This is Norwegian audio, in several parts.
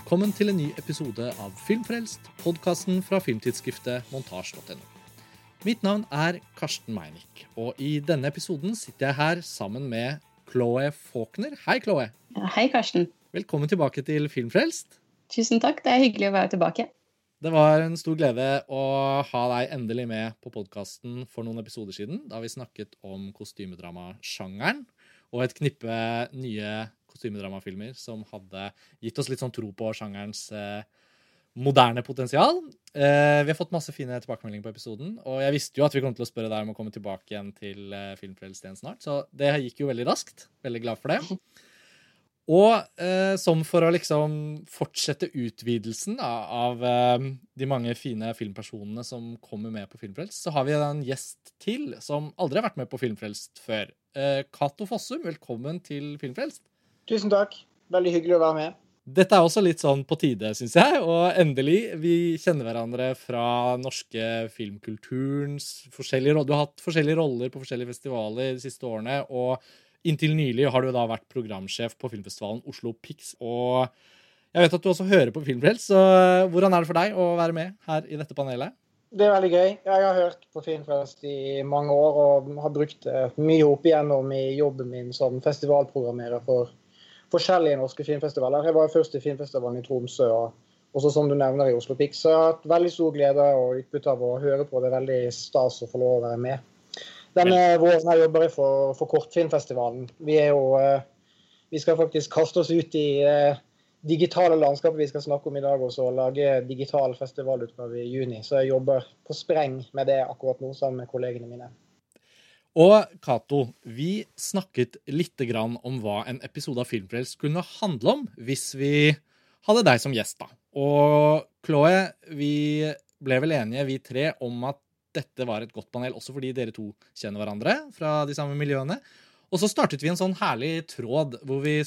velkommen til en ny episode av Filmfrelst, podkasten fra filmtidsskriftet montasj.no. Mitt navn er Karsten Meinick, og i denne episoden sitter jeg her sammen med Chloé Faulkner. Hei, Chloé. Hei, Karsten. Velkommen tilbake til Filmfrelst. Tusen takk. Det er hyggelig å være tilbake. Det var en stor glede å ha deg endelig med på podkasten for noen episoder siden, da vi snakket om kostymedramasjangeren og et knippe nye kostymedramafilmer som hadde gitt oss litt sånn tro på sjangerens eh, moderne potensial. Eh, vi har fått masse fine tilbakemeldinger på episoden, og jeg visste jo at vi kom til å spørre deg om å komme tilbake igjen til igjen snart, så det gikk jo veldig raskt. Veldig glad for det. Og eh, som for å liksom fortsette utvidelsen av, av de mange fine filmpersonene som kommer med på Filmfrelst, så har vi en gjest til som aldri har vært med på Filmfrelst før. Cato Fossum, velkommen til Filmfrelst. Tusen takk. Veldig hyggelig å være med. Dette er også litt sånn på tide, syns jeg. Og endelig, vi kjenner hverandre fra norske filmkulturens forskjellige roller. Du har hatt forskjellige roller på forskjellige festivaler de siste årene. Og inntil nylig har du da vært programsjef på filmfestivalen Oslo Pix. Og jeg vet at du også hører på Filmfrelst, så hvordan er det for deg å være med her i dette panelet? Det er veldig gøy. Jeg har hørt på Filmfrelst i mange år og har brukt det mye opp igjennom i jobben min som festivalprogrammerer for forskjellige norske filmfestivaler. Jeg var først i filmfestivalen i Tromsø, og også som du nevner i Oslo Pix. Så jeg har hatt veldig stor glede og utbytte av å høre på. Det er veldig stas å få lov å være med. Denne våren her jobber jeg for, for Kortfilmfestivalen. Vi er jo eh, Vi skal faktisk kaste oss ut i eh, digitale landskapet vi skal snakke om i dag også, og lage digital festivalutgave i juni. Så jeg jobber på spreng med det akkurat nå sammen med kollegene mine. Og Cato, vi snakket litt om hva en episode av Filmfrelst kunne handle om hvis vi hadde deg som gjest. da. Og Chloé, vi ble vel enige, vi tre, om at dette var et godt panel, også fordi dere to kjenner hverandre fra de samme miljøene. Og så startet vi en sånn herlig tråd hvor vi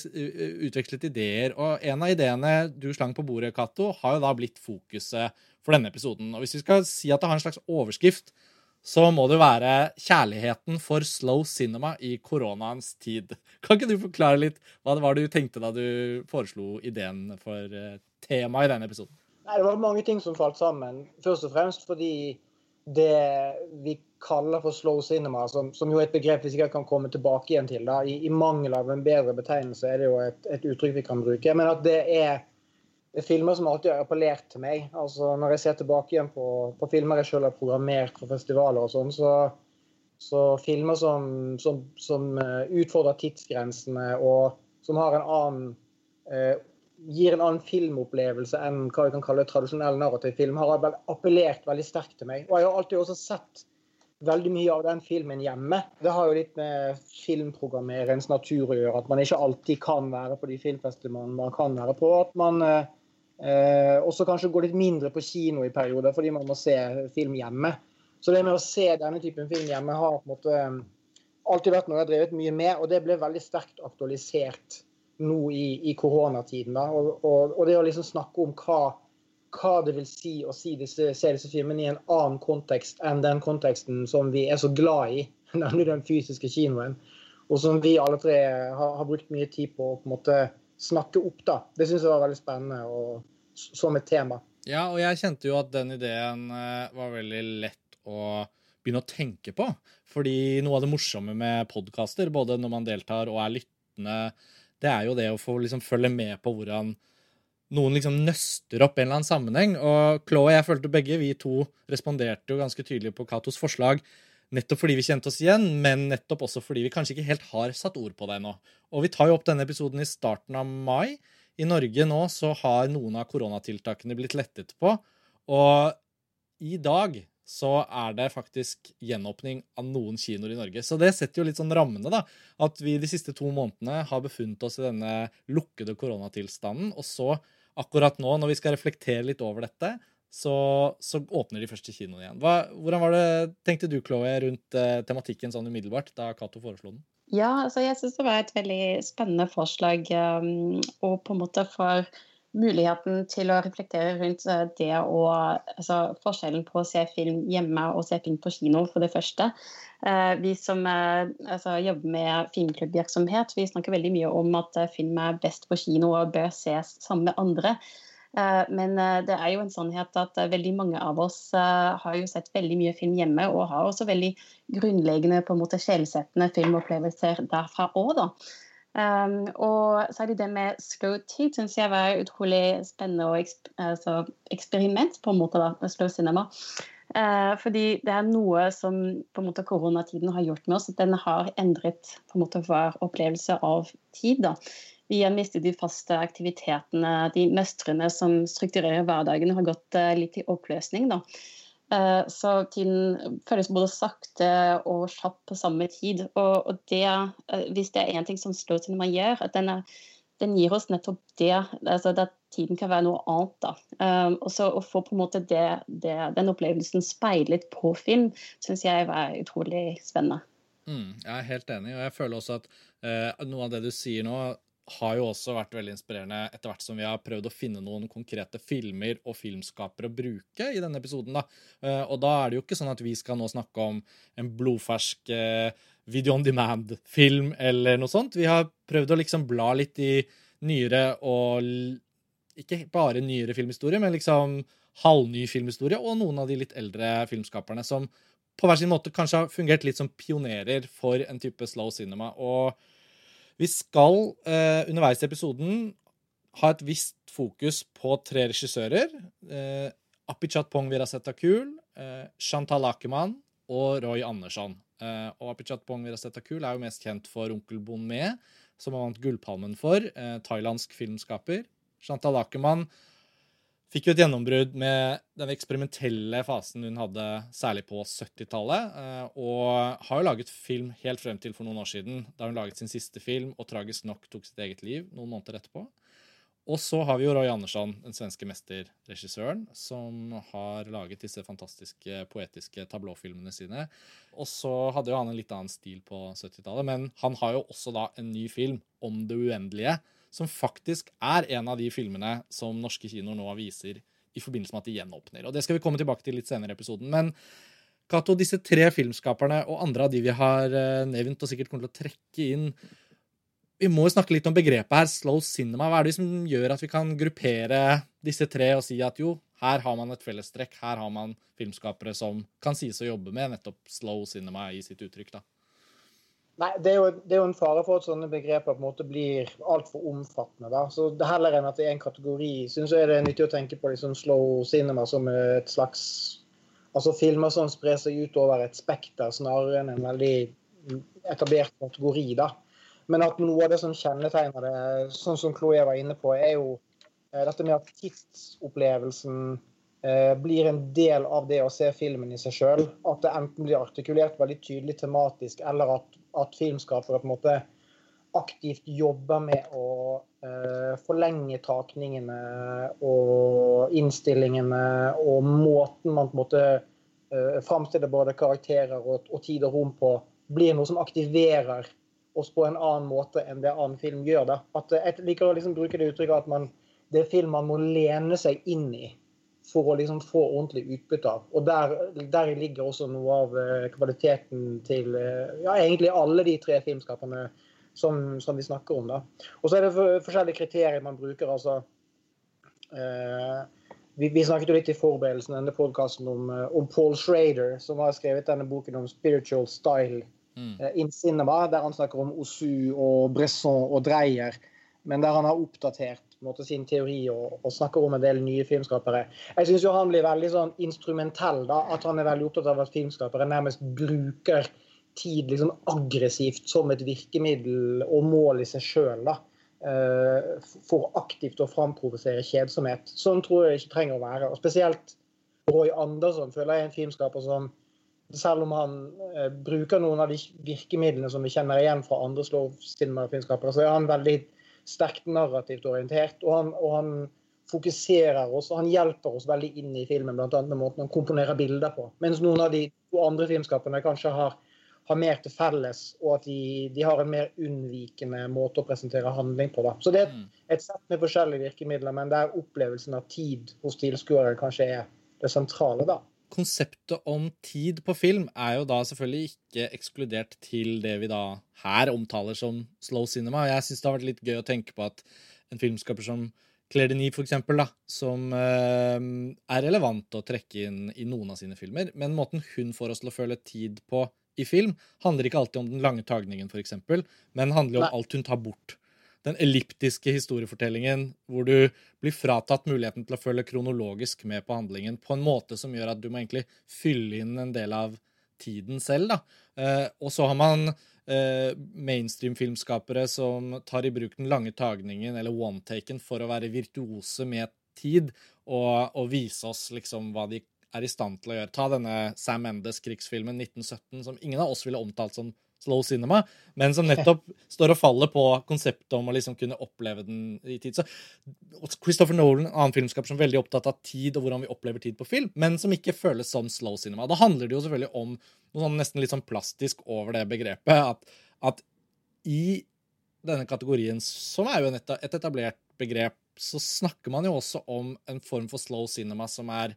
utvekslet ideer. Og en av ideene du slang på bordet, Cato, har jo da blitt fokuset for denne episoden. Og hvis vi skal si at det har en slags overskrift, så må det være kjærligheten for slow cinema i koronaens tid. Kan ikke du forklare litt hva det var du tenkte da du foreslo ideen for eh, temaet i denne episoden? Nei, Det var mange ting som falt sammen. Først og fremst fordi det vi kaller for slow cinema, som, som jo er et begrep vi sikkert kan komme tilbake igjen til, da, i, i mangel av en bedre betegnelse, er det jo et, et uttrykk vi kan bruke. Men at det er det er filmer som alltid har appellert til meg. Altså, når jeg ser tilbake igjen på, på filmer jeg selv har programmert for festivaler, og sånn, så, så, filmer som, som, som, eh, utfordrer tidsgrensene og som har en annen eh, gir en annen filmopplevelse enn hva vi kan kalle tradisjonell narrativ film, har appellert veldig sterkt til meg. Og jeg har alltid også sett veldig mye av den filmen hjemme. Det har jo litt med filmprogrammerens natur å gjøre. At man ikke alltid kan være på de filmfestivalene man kan være på. At man eh, og så kanskje gå litt mindre på kino i perioder fordi man må se film hjemme. Så det med å se denne typen film hjemme har på en måte eh, alltid vært noe jeg har drevet mye med, og det ble veldig sterkt aktualisert nå i, i koronatiden. Da. Og, og, og, det å liksom snakke om hva, hva det vil si å si disse, se disse filmene i en annen kontekst enn den konteksten som vi er så glad i, nemlig den fysiske kinoen. Og som vi alle tre har, har brukt mye tid på å på en måte snakke opp. da. Det syns jeg var veldig spennende. og som et tema. Ja, og jeg kjente jo at den ideen eh, var veldig lett å begynne å tenke på. Fordi noe av det morsomme med podkaster, både når man deltar og er lyttende, det er jo det å få liksom følge med på hvordan noen liksom nøster opp en eller annen sammenheng. Og Chloé og jeg følte begge vi to responderte jo ganske tydelig på Katos forslag. Nettopp fordi vi kjente oss igjen, men nettopp også fordi vi kanskje ikke helt har satt ord på det ennå. Og vi tar jo opp denne episoden i starten av mai. I Norge nå så har noen av koronatiltakene blitt lettet på. Og i dag så er det faktisk gjenåpning av noen kinoer i Norge. Så det setter jo litt sånn rammene, da. At vi de siste to månedene har befunnet oss i denne lukkede koronatilstanden. Og så, akkurat nå, når vi skal reflektere litt over dette, så, så åpner de første kinoene igjen. Hva, hvordan var det, tenkte du, Chloé, rundt eh, tematikken sånn umiddelbart da Cato foreslo den? Ja, altså jeg syns det var et veldig spennende forslag. Um, og på en måte for muligheten til å reflektere rundt eh, det å altså, forskjellen på å se film hjemme og se film på kino, for det første. Eh, vi som eh, altså, jobber med filmklubbvirksomhet, vi snakker veldig mye om at film er best på kino og bør ses sammen med andre. Men det er jo en sannhet at veldig mange av oss har jo sett veldig mye film hjemme, og har også veldig grunnleggende på en måte sjelsettende filmopplevelser derfra òg, da. Um, og særlig det med slow tid syns jeg var utrolig spennende og eksper altså eksperiment på en måte da, med slow cinema. Uh, fordi det er noe som på en måte koronatiden har gjort med oss. at Den har endret på en måte vår opplevelse av tid. da. Vi har mistet de faste aktivitetene, de mestrene som strukturerer hverdagen, har gått uh, litt i oppløsning. da. Eh, så tiden føles både sakte og kjapp på samme tid. Og, det, eh, hvis det er én ting som slår til når man gjør, at den, er, den gir oss nettopp det. altså At tiden kan være noe annet. da. Og så Å få på en måte det, det, den opplevelsen speilet på film, syns jeg var utrolig spennende. Mm, jeg er helt enig, og jeg føler også at uh, noe av det du sier nå, har jo også vært veldig inspirerende etter hvert som vi har prøvd å finne noen konkrete filmer og filmskapere å bruke i denne episoden. da. Eh, og da er det jo ikke sånn at vi skal nå snakke om en blodfersk eh, video on demand-film eller noe sånt. Vi har prøvd å liksom bla litt i nyere og ikke bare nyere filmhistorie, men liksom halvny filmhistorie, og noen av de litt eldre filmskaperne som på hver sin måte kanskje har fungert litt som pionerer for en type slow cinema. og vi skal eh, underveis i episoden ha et visst fokus på tre regissører. Eh, Apichat Pong Virasetakul, eh, Chantal Akeman og Roy Andersson. Eh, og Apichat Pong Virasetakul er jo mest kjent for Onkel Bonmé, som han vant Gullpalmen for. Eh, thailandsk filmskaper. Chantal Akeman fikk jo et gjennombrudd med den eksperimentelle fasen hun hadde særlig på 70-tallet. Eh, og har jo laget film helt frem til for noen år siden, da hun laget sin siste film og tragisk nok tok sitt eget liv noen måneder etterpå. Og så har vi jo Roy Andersson, den svenske mesterregissøren, som har laget disse fantastiske poetiske tablåfilmene sine. Og så hadde jo han en litt annen stil på 70-tallet, men han har jo også da en ny film om det uendelige som faktisk er en av de filmene som norske kinoer nå viser i forbindelse med at de gjenåpner. Og Det skal vi komme tilbake til litt senere i episoden. Men Cato, disse tre filmskaperne og andre av de vi har eh, nevnt og sikkert kommer til å trekke inn Vi må jo snakke litt om begrepet her, slow cinema. Hva er det som gjør at vi kan gruppere disse tre og si at jo, her har man et fellestrekk, her har man filmskapere som kan sies å jobbe med nettopp slow cinema i sitt uttrykk? da? Nei, det er, jo, det er, jo, en fare for at sånne begreper på en måte blir altfor omfattende. da. Så det Heller enn at det er en kategori, syns jeg det er nyttig å tenke på liksom slow cinema som et slags Altså filmer som sprer seg utover et spekter, snarere enn en veldig etablert kategori. da. Men at noe av det som kjennetegner det, sånn som Chloé var inne på, er jo eh, dette med at tidsopplevelsen eh, blir en del av det å se filmen i seg sjøl. At det enten blir artikulert veldig tydelig tematisk, eller at at filmskapere på en måte aktivt jobber med å uh, forlenge takningene og innstillingene og måten man på en måte uh, framstiller både karakterer og, og, tid og rom på, blir noe som aktiverer oss på en annen måte enn det annen film gjør. Da. At, jeg liker å liksom bruke det uttrykket at man, det er film man må lene seg inn i for å liksom få ordentlig utbytte av. Og der, der, ligger også noe av eh, kvaliteten til eh, ja, egentlig alle de tre filmskaperne som, som vi snakker om. da. Og så er det forskjellige kriterier man bruker. altså eh, vi, vi, snakket jo litt i forberedelsen denne podkasten om, eh, om, Paul Schrader, som har skrevet denne boken om spiritual style mm. eh, in cinema, der han snakker om Osu og Bresson og Dreyer, men der han har oppdatert måte, sin teori og, og, snakker om en del nye filmskapere. Jeg syns han blir veldig sånn instrumentell. da, At han er veldig opptatt av at filmskapere nærmest bruker tid liksom aggressivt som et virkemiddel og mål i seg sjøl. Uh, for aktivt å framprovosere kjedsomhet. Sånn tror jeg ikke trenger å være. og Spesielt Roy Andersson føler jeg er en filmskaper som selv om han uh, bruker noen av de virkemidlene som vi kjenner igjen fra andre cinema-filmskapere, så er han veldig sterkt narrativt orientert. Og han, og han fokuserer oss, og han hjelper oss veldig inn i filmen, bl.a. med måten han komponerer bilder på. Mens noen av de to andre filmskapene kanskje har, har mer til felles, og at de, de, har en mer unnvikende måte å presentere handling på. Da. Så det er et, mm. et sett med forskjellige virkemidler, men der opplevelsen av tid hos tilskuere kanskje er det sentrale. da. Konseptet om tid på film er jo da selvfølgelig ikke ekskludert til det vi da her omtaler som slow cinema. Jeg syns det har vært litt gøy å tenke på at en filmskaper som Claire Denis, for eksempel, da, som eh, er relevant å trekke inn i noen av sine filmer, men måten hun får oss til å føle tid på i film, handler ikke alltid om den lange tagningen, f.eks., men handler om alt hun tar bort. Den elliptiske historiefortellingen hvor du blir fratatt muligheten til å følge kronologisk med på handlingen på en måte som gjør at du må egentlig fylle inn en del av tiden selv. da. Eh, og så har man eh, mainstream-filmskapere som tar i bruk den lange tagningen eller one-taken for å være virtuose med tid og, og vise oss liksom hva de er i stand til å gjøre. Ta denne Sam Mendes-krigsfilmen 1917, som ingen av oss ville omtalt som slow cinema, men som nettopp står og faller på konseptet om å liksom kunne oppleve den i tid. Så Christopher Nolan, en annen filmskaper som er veldig opptatt av tid og hvordan vi opplever tid på film, men som ikke føles som slow cinema. Da handler det jo selvfølgelig om noe sånn nesten litt sånn plastisk over det begrepet. At, at i denne kategorien, som er jo et etablert begrep, så snakker man jo også om en form for slow cinema som er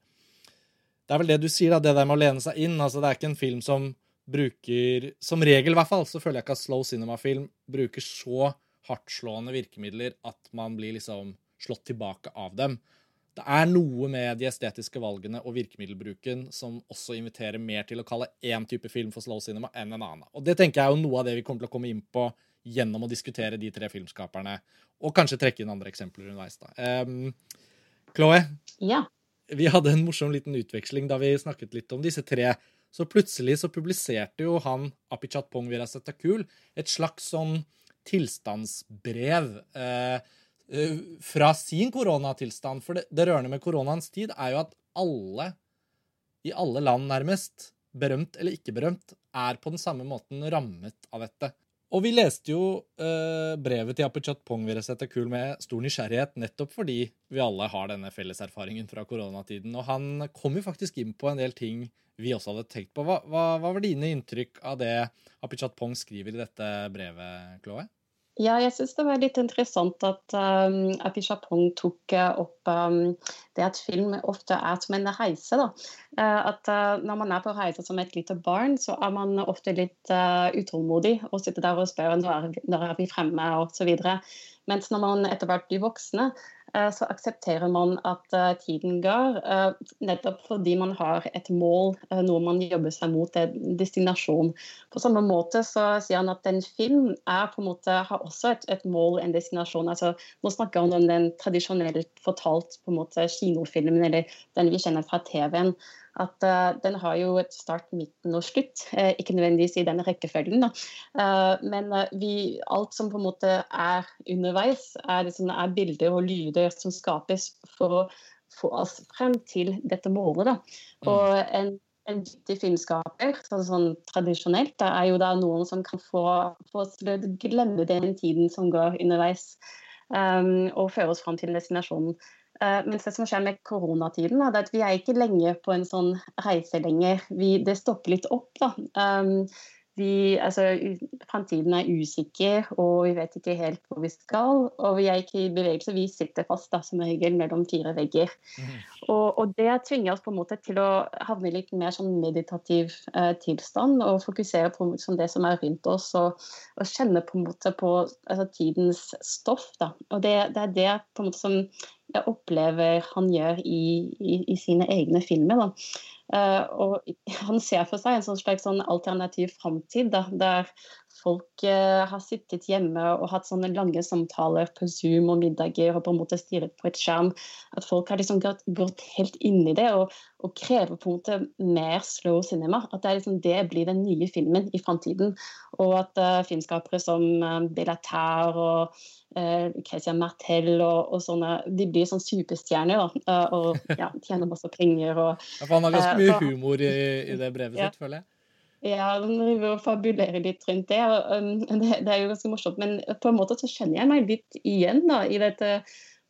det er vel det du sier, da, det der med å lene seg inn. altså Det er ikke en film som bruker Som regel, i hvert fall, så føler jeg ikke at slow cinema-film bruker så hardtslående virkemidler at man blir liksom slått tilbake av dem. Det er noe med de estetiske valgene og virkemiddelbruken som også inviterer mer til å kalle én type film for slow cinema enn en annen. Og det tenker jeg er jo noe av det vi kommer til å komme inn på gjennom å diskutere de tre filmskaperne, og kanskje trekke inn andre eksempler underveis. da. Um, Chloé, ja vi hadde en morsom liten utveksling da vi snakket litt om disse tre. Så plutselig så publiserte jo han Apichat Pong Virasetakul et slags sånn tilstandsbrev eh, eh, fra sin koronatilstand. For det, det rørende med koronaens tid er jo at alle, i alle land nærmest, berømt eller ikke berømt, er på den samme måten rammet av dette. Og vi leste jo eh, brevet til Apichat Pong vi resette kul med stor nysgjerrighet, nettopp fordi vi alle har denne felleserfaringen fra koronatiden. Og han kom jo faktisk inn på en del ting vi også hadde tenkt på. Hva, hva, hva var dine inntrykk av det Apichat Pong skriver i dette brevet, Chloé? Ja, jeg syns det var litt interessant at um, Api Chapong tok uh, opp um, det at film ofte er som en reise. da. Uh, at uh, Når man er på reise som et lite barn, så er man ofte litt uh, utålmodig og sitter der og spør når, når er vi fremme osv. Mens når man etter hvert blir voksne, så aksepterer man at eh, tiden går, eh, nettopp fordi man har et mål, noe man jobber seg mot, en destinasjon. På samme måte så sier han at en film er på en måte, har også et, et mål, en destinasjon. Altså, nå snakker han om den tradisjonelt fortalt på en måte kinofilmen, eller den vi kjenner fra TV-en at uh, den har jo et start, midten og slutt. Uh, ikke nødvendigvis i den rekkefølgen, da. Uh, men vi, alt som på en måte er underveis, er, liksom, er, bilder og lyder som skapes for å få oss frem til dette målet. Da. Mm. Og en, en dyktig filmskaper, sånn, sånn tradisjonelt, det er jo da noen som kan få, få oss til å glemme den tiden som går underveis, um, og føre oss frem til destinasjonen. Uh, mens det som skjer med koronatiden, er at vi er ikke lenge på en sånn reise lenger. Vi, det stopper litt opp. da. Um, vi, altså, Framtiden er usikker, og vi vet ikke helt hvor vi skal. Og vi er ikke i bevegelse, vi sitter fast da, som regel mellom fire vegger. Mm. Og, og, det tvinger oss på en måte til å havne i litt mer sånn meditativ eh, tilstand og fokusere på som det som er rundt oss, og, og kjenne på en måte på altså, tidens stoff. Da. Og det, det, er det på en måte som jeg opplever han gjør i, i, i sine egne filmer. Uh, og han ser for seg en sånn slags sånn alternativ framtid der folk uh, har sittet hjemme og hatt sånne lange samtaler på Zoom og middager og på en måte stirret på et skjerm. At folk har liksom gått, gått helt inn i det og, og, krever på en måte mer slow cinema. At det, liksom, det blir den nye filmen i framtiden. Og at uh, filmskapere som uh, Belatar og uh, Christian Martel og, og, sånne, de blir sånn superstjerner da, og ja, tjener masse penger. Og, ja, han har ganske mye humor i, i det brevet sitt, føler jeg. Ja, den driver og fabulerer litt rundt det. og um, det, det, er jo ganske morsomt. Men på en måte så kjenner jeg meg litt igjen da, i dette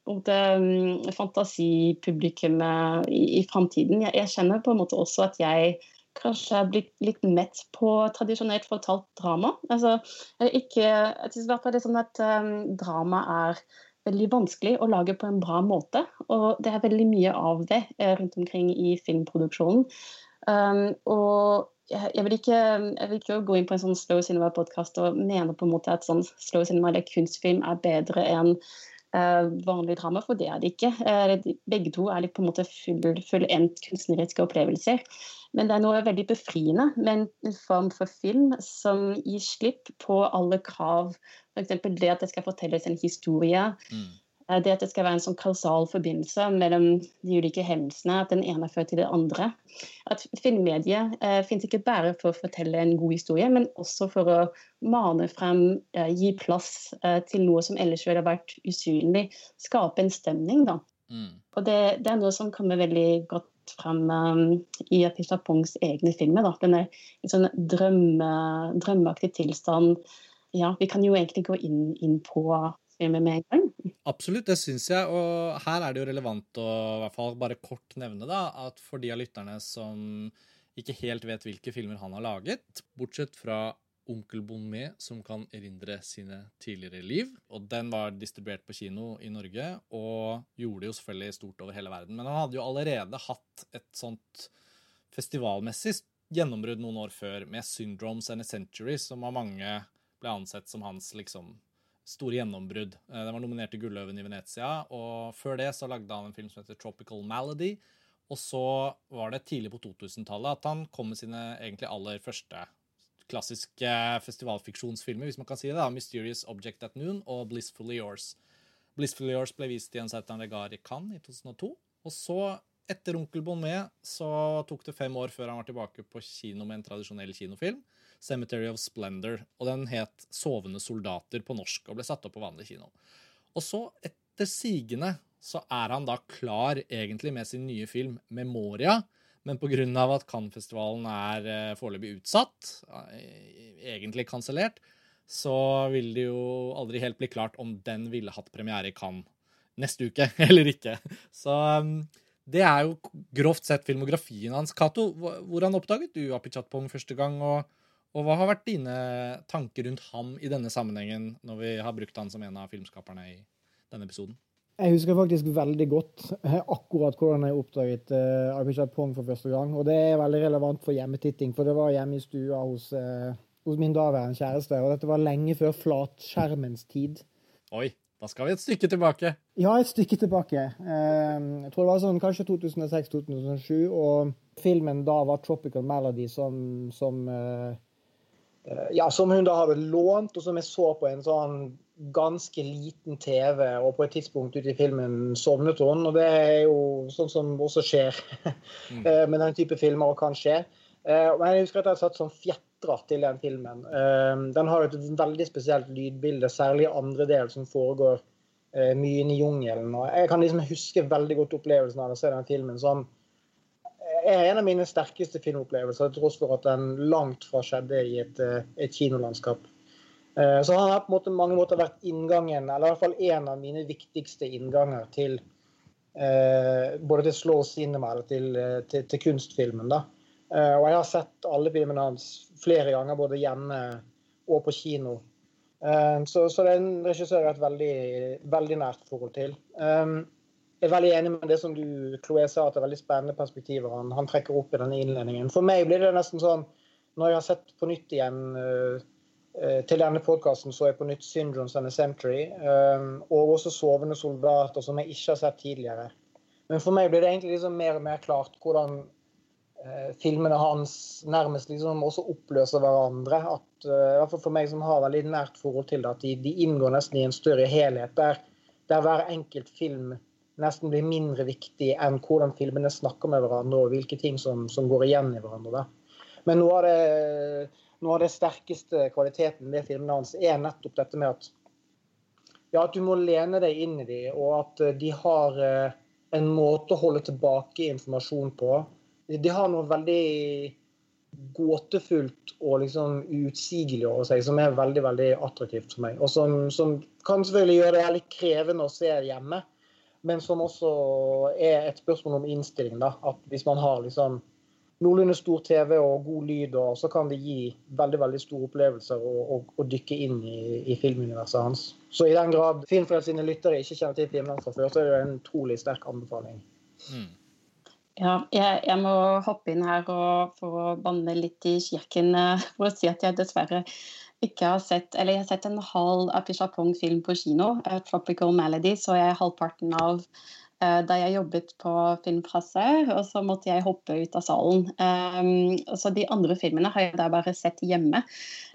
måte, um, fantasipublikummet i, i framtiden. Jeg, jeg, kjenner på en måte også at jeg kanskje er blitt litt mett på tradisjonelt fortalt drama. Altså, ikke, jeg synes i hvert fall det er sånn at um, drama er veldig vanskelig å lage på en bra måte. Og det er veldig mye av det eh, rundt omkring i filmproduksjonen. Um, og jeg vil, ikke, jeg vil, ikke, gå inn på en sånn slow cinema-podkast og mene på en måte at sånn slow cinema eller kunstfilm er bedre enn uh, vanlig drama, for det er det ikke. Uh, begge to er litt på en måte fullendt full kunstneriske opplevelser. Men det er noe veldig befriende med en form for film som gir slipp på alle krav. F.eks. det at det skal fortelles en historie. Mm. Eh, det at det skal være en sånn kausal forbindelse mellom de ulike hendelsene. At den ene fører til det andre. At filmmediet eh, finnes ikke bare for å fortelle en god historie, men også for å mane frem, eh, gi plass eh, til noe som ellers ville vært usynlig. Skape en stemning, da. Mm. Og det, det, er noe som kommer veldig godt frem um, i Apisha Pongs egne filmer. Da. Den en sånn drømme, drømmeaktige tilstand. Ja, vi kan jo egentlig gå inn, inn på filmer med en gang. Absolutt, det syns jeg. Og her er det jo relevant å i hvert fall bare kort nevne da, at for de av lytterne som ikke helt vet hvilke filmer han har laget, bortsett fra Onkel Bonmé som kan erindre sine tidligere liv. Og den var distribuert på kino i Norge og gjorde jo selvfølgelig stort over hele verden. Men han hadde jo allerede hatt et sånt festivalmessig gjennombrudd noen år før med 'Syndromes and a Century', som av mange ble ansett som hans liksom store gjennombrudd. Eh, den var nominert til Gulløven i Venezia, og før det så lagde han en film som heter 'Tropical Malady'. Og så var det tidlig på 2000-tallet at han kom med sine egentlig aller første klassiske festivalfiksjonsfilmer, hvis man kan si det. da, 'Mysterious Object at Noon' og 'Blissfully Yours'. 'Blissfully Yours' ble vist i en Satan Regar i Cannes i 2002. Og så, etter 'Onkel Bonnet', så tok det fem år før han var tilbake på kino med en tradisjonell kinofilm. 'Cemetery of Splendor'. Og den het 'Sovende soldater' på norsk og ble satt opp på vanlig kino. Og så, etter sigende, så er han da klar egentlig med sin nye film 'Memoria', men pga. at Cannes-festivalen er eh, foreløpig utsatt, eh, egentlig kansellert, så vil det jo aldri helt bli klart om den ville hatt premiere i Cannes neste uke eller ikke. Så um, det er jo grovt sett filmografien hans. Cato, hvordan oppdaget du Apichatpong første gang? Og, og hva har vært dine tanker rundt ham i denne sammenhengen, når vi har brukt han som en av filmskaperne i denne episoden? Jeg husker faktisk veldig godt eh, akkurat hvordan jeg oppdaget uh, Arpichat Pong for første gang. Og det er veldig relevant for hjemmetitting, for det var hjemme i stua hos, uh, hos min daværende kjæreste. Og dette var lenge før flatskjermens tid. Oi, da skal vi et stykke tilbake. Ja, et stykke tilbake. Uh, jeg tror det var sånn kanskje 2006-2007. Og filmen da var 'Tropical Melody', som, som Ja, som hun da hadde lånt, og som jeg så på en sånn ganske liten TV, og på et tidspunkt ute i filmen sovnet hun. Og det er jo sånn som også skjer mm. Eh, med den type filmer, og kan skje. Eh, men jeg husker at jeg satt sånn fjetra til den filmen. Eh, den har et veldig spesielt lydbilde, særlig andre del, som foregår mye inn i jungelen. Og jeg kan liksom huske veldig godt opplevelsen av å se den filmen. som er en av mine sterkeste filmopplevelser, til tross for at den langt fra skjedde i et, et kinolandskap. Eh, så han har på måte, mange måter vært inngangen, eller i hvert fall en av mine viktigste innganger til eh, både til slow cinema eller til, eh, til, til kunstfilmen. da. og jeg har sett alle filmene hans flere ganger, både hjemme og på kino. så, så det er en regissør jeg har et veldig, veldig nært forhold til. Jeg er veldig enig med det som du Chloé, sa, at det er veldig spennende perspektiver han, han trekker opp i denne innledningen. For meg blir det nesten sånn, når jeg har sett på nytt igjen uh, til denne podkasten så jeg på nytt 'Syndromes and a Century', um, og også 'Sovende soldater', som jeg ikke har sett tidligere. Men for meg blir det egentlig liksom mer og mer klart hvordan uh, filmene hans nærmest liksom også oppløser hverandre. At, I hvert fall for meg som har veldig nært forhold til det, at de, de inngår nesten i en større helhet. Der, der, hver enkelt film nesten blir mindre viktig enn hvordan filmene snakker med hverandre, og hvilke ting som, som går igjen i hverandre. Da. Men noe av det noe av det sterkeste kvaliteten med filmene hans er nettopp dette med at ja, at du må lene deg inn i dem, og at eh, de har eh, en måte å holde tilbake informasjon på. De har noe veldig gåtefullt og liksom utsigelig over seg, som er veldig veldig attraktivt for meg. Og som, som kan selvfølgelig gjøre det litt krevende å se hjemme, men som også er et spørsmål om innstilling. da, at Hvis man har liksom noenlunde stor TV og god lyd, og så kan det gi veldig veldig store opplevelser å dykke inn i, i, filmuniverset hans. Så i den grad Filmfrelst sine lyttere ikke kjenner til filmen fra før, så er det en utrolig sterk anbefaling. Mm. Ja, jeg, jeg, må hoppe inn her og, for å banne litt i kirken eh, for å si at jeg dessverre ikke har sett Eller jeg har sett en halv Apichapong-film på kino, 'Tropical Malady', så jeg er halvparten av Eh, da jeg jobbet på Filmpresse, og så måtte jeg hoppe ut av salen. Um, så de andre filmene har jeg da bare sett hjemme.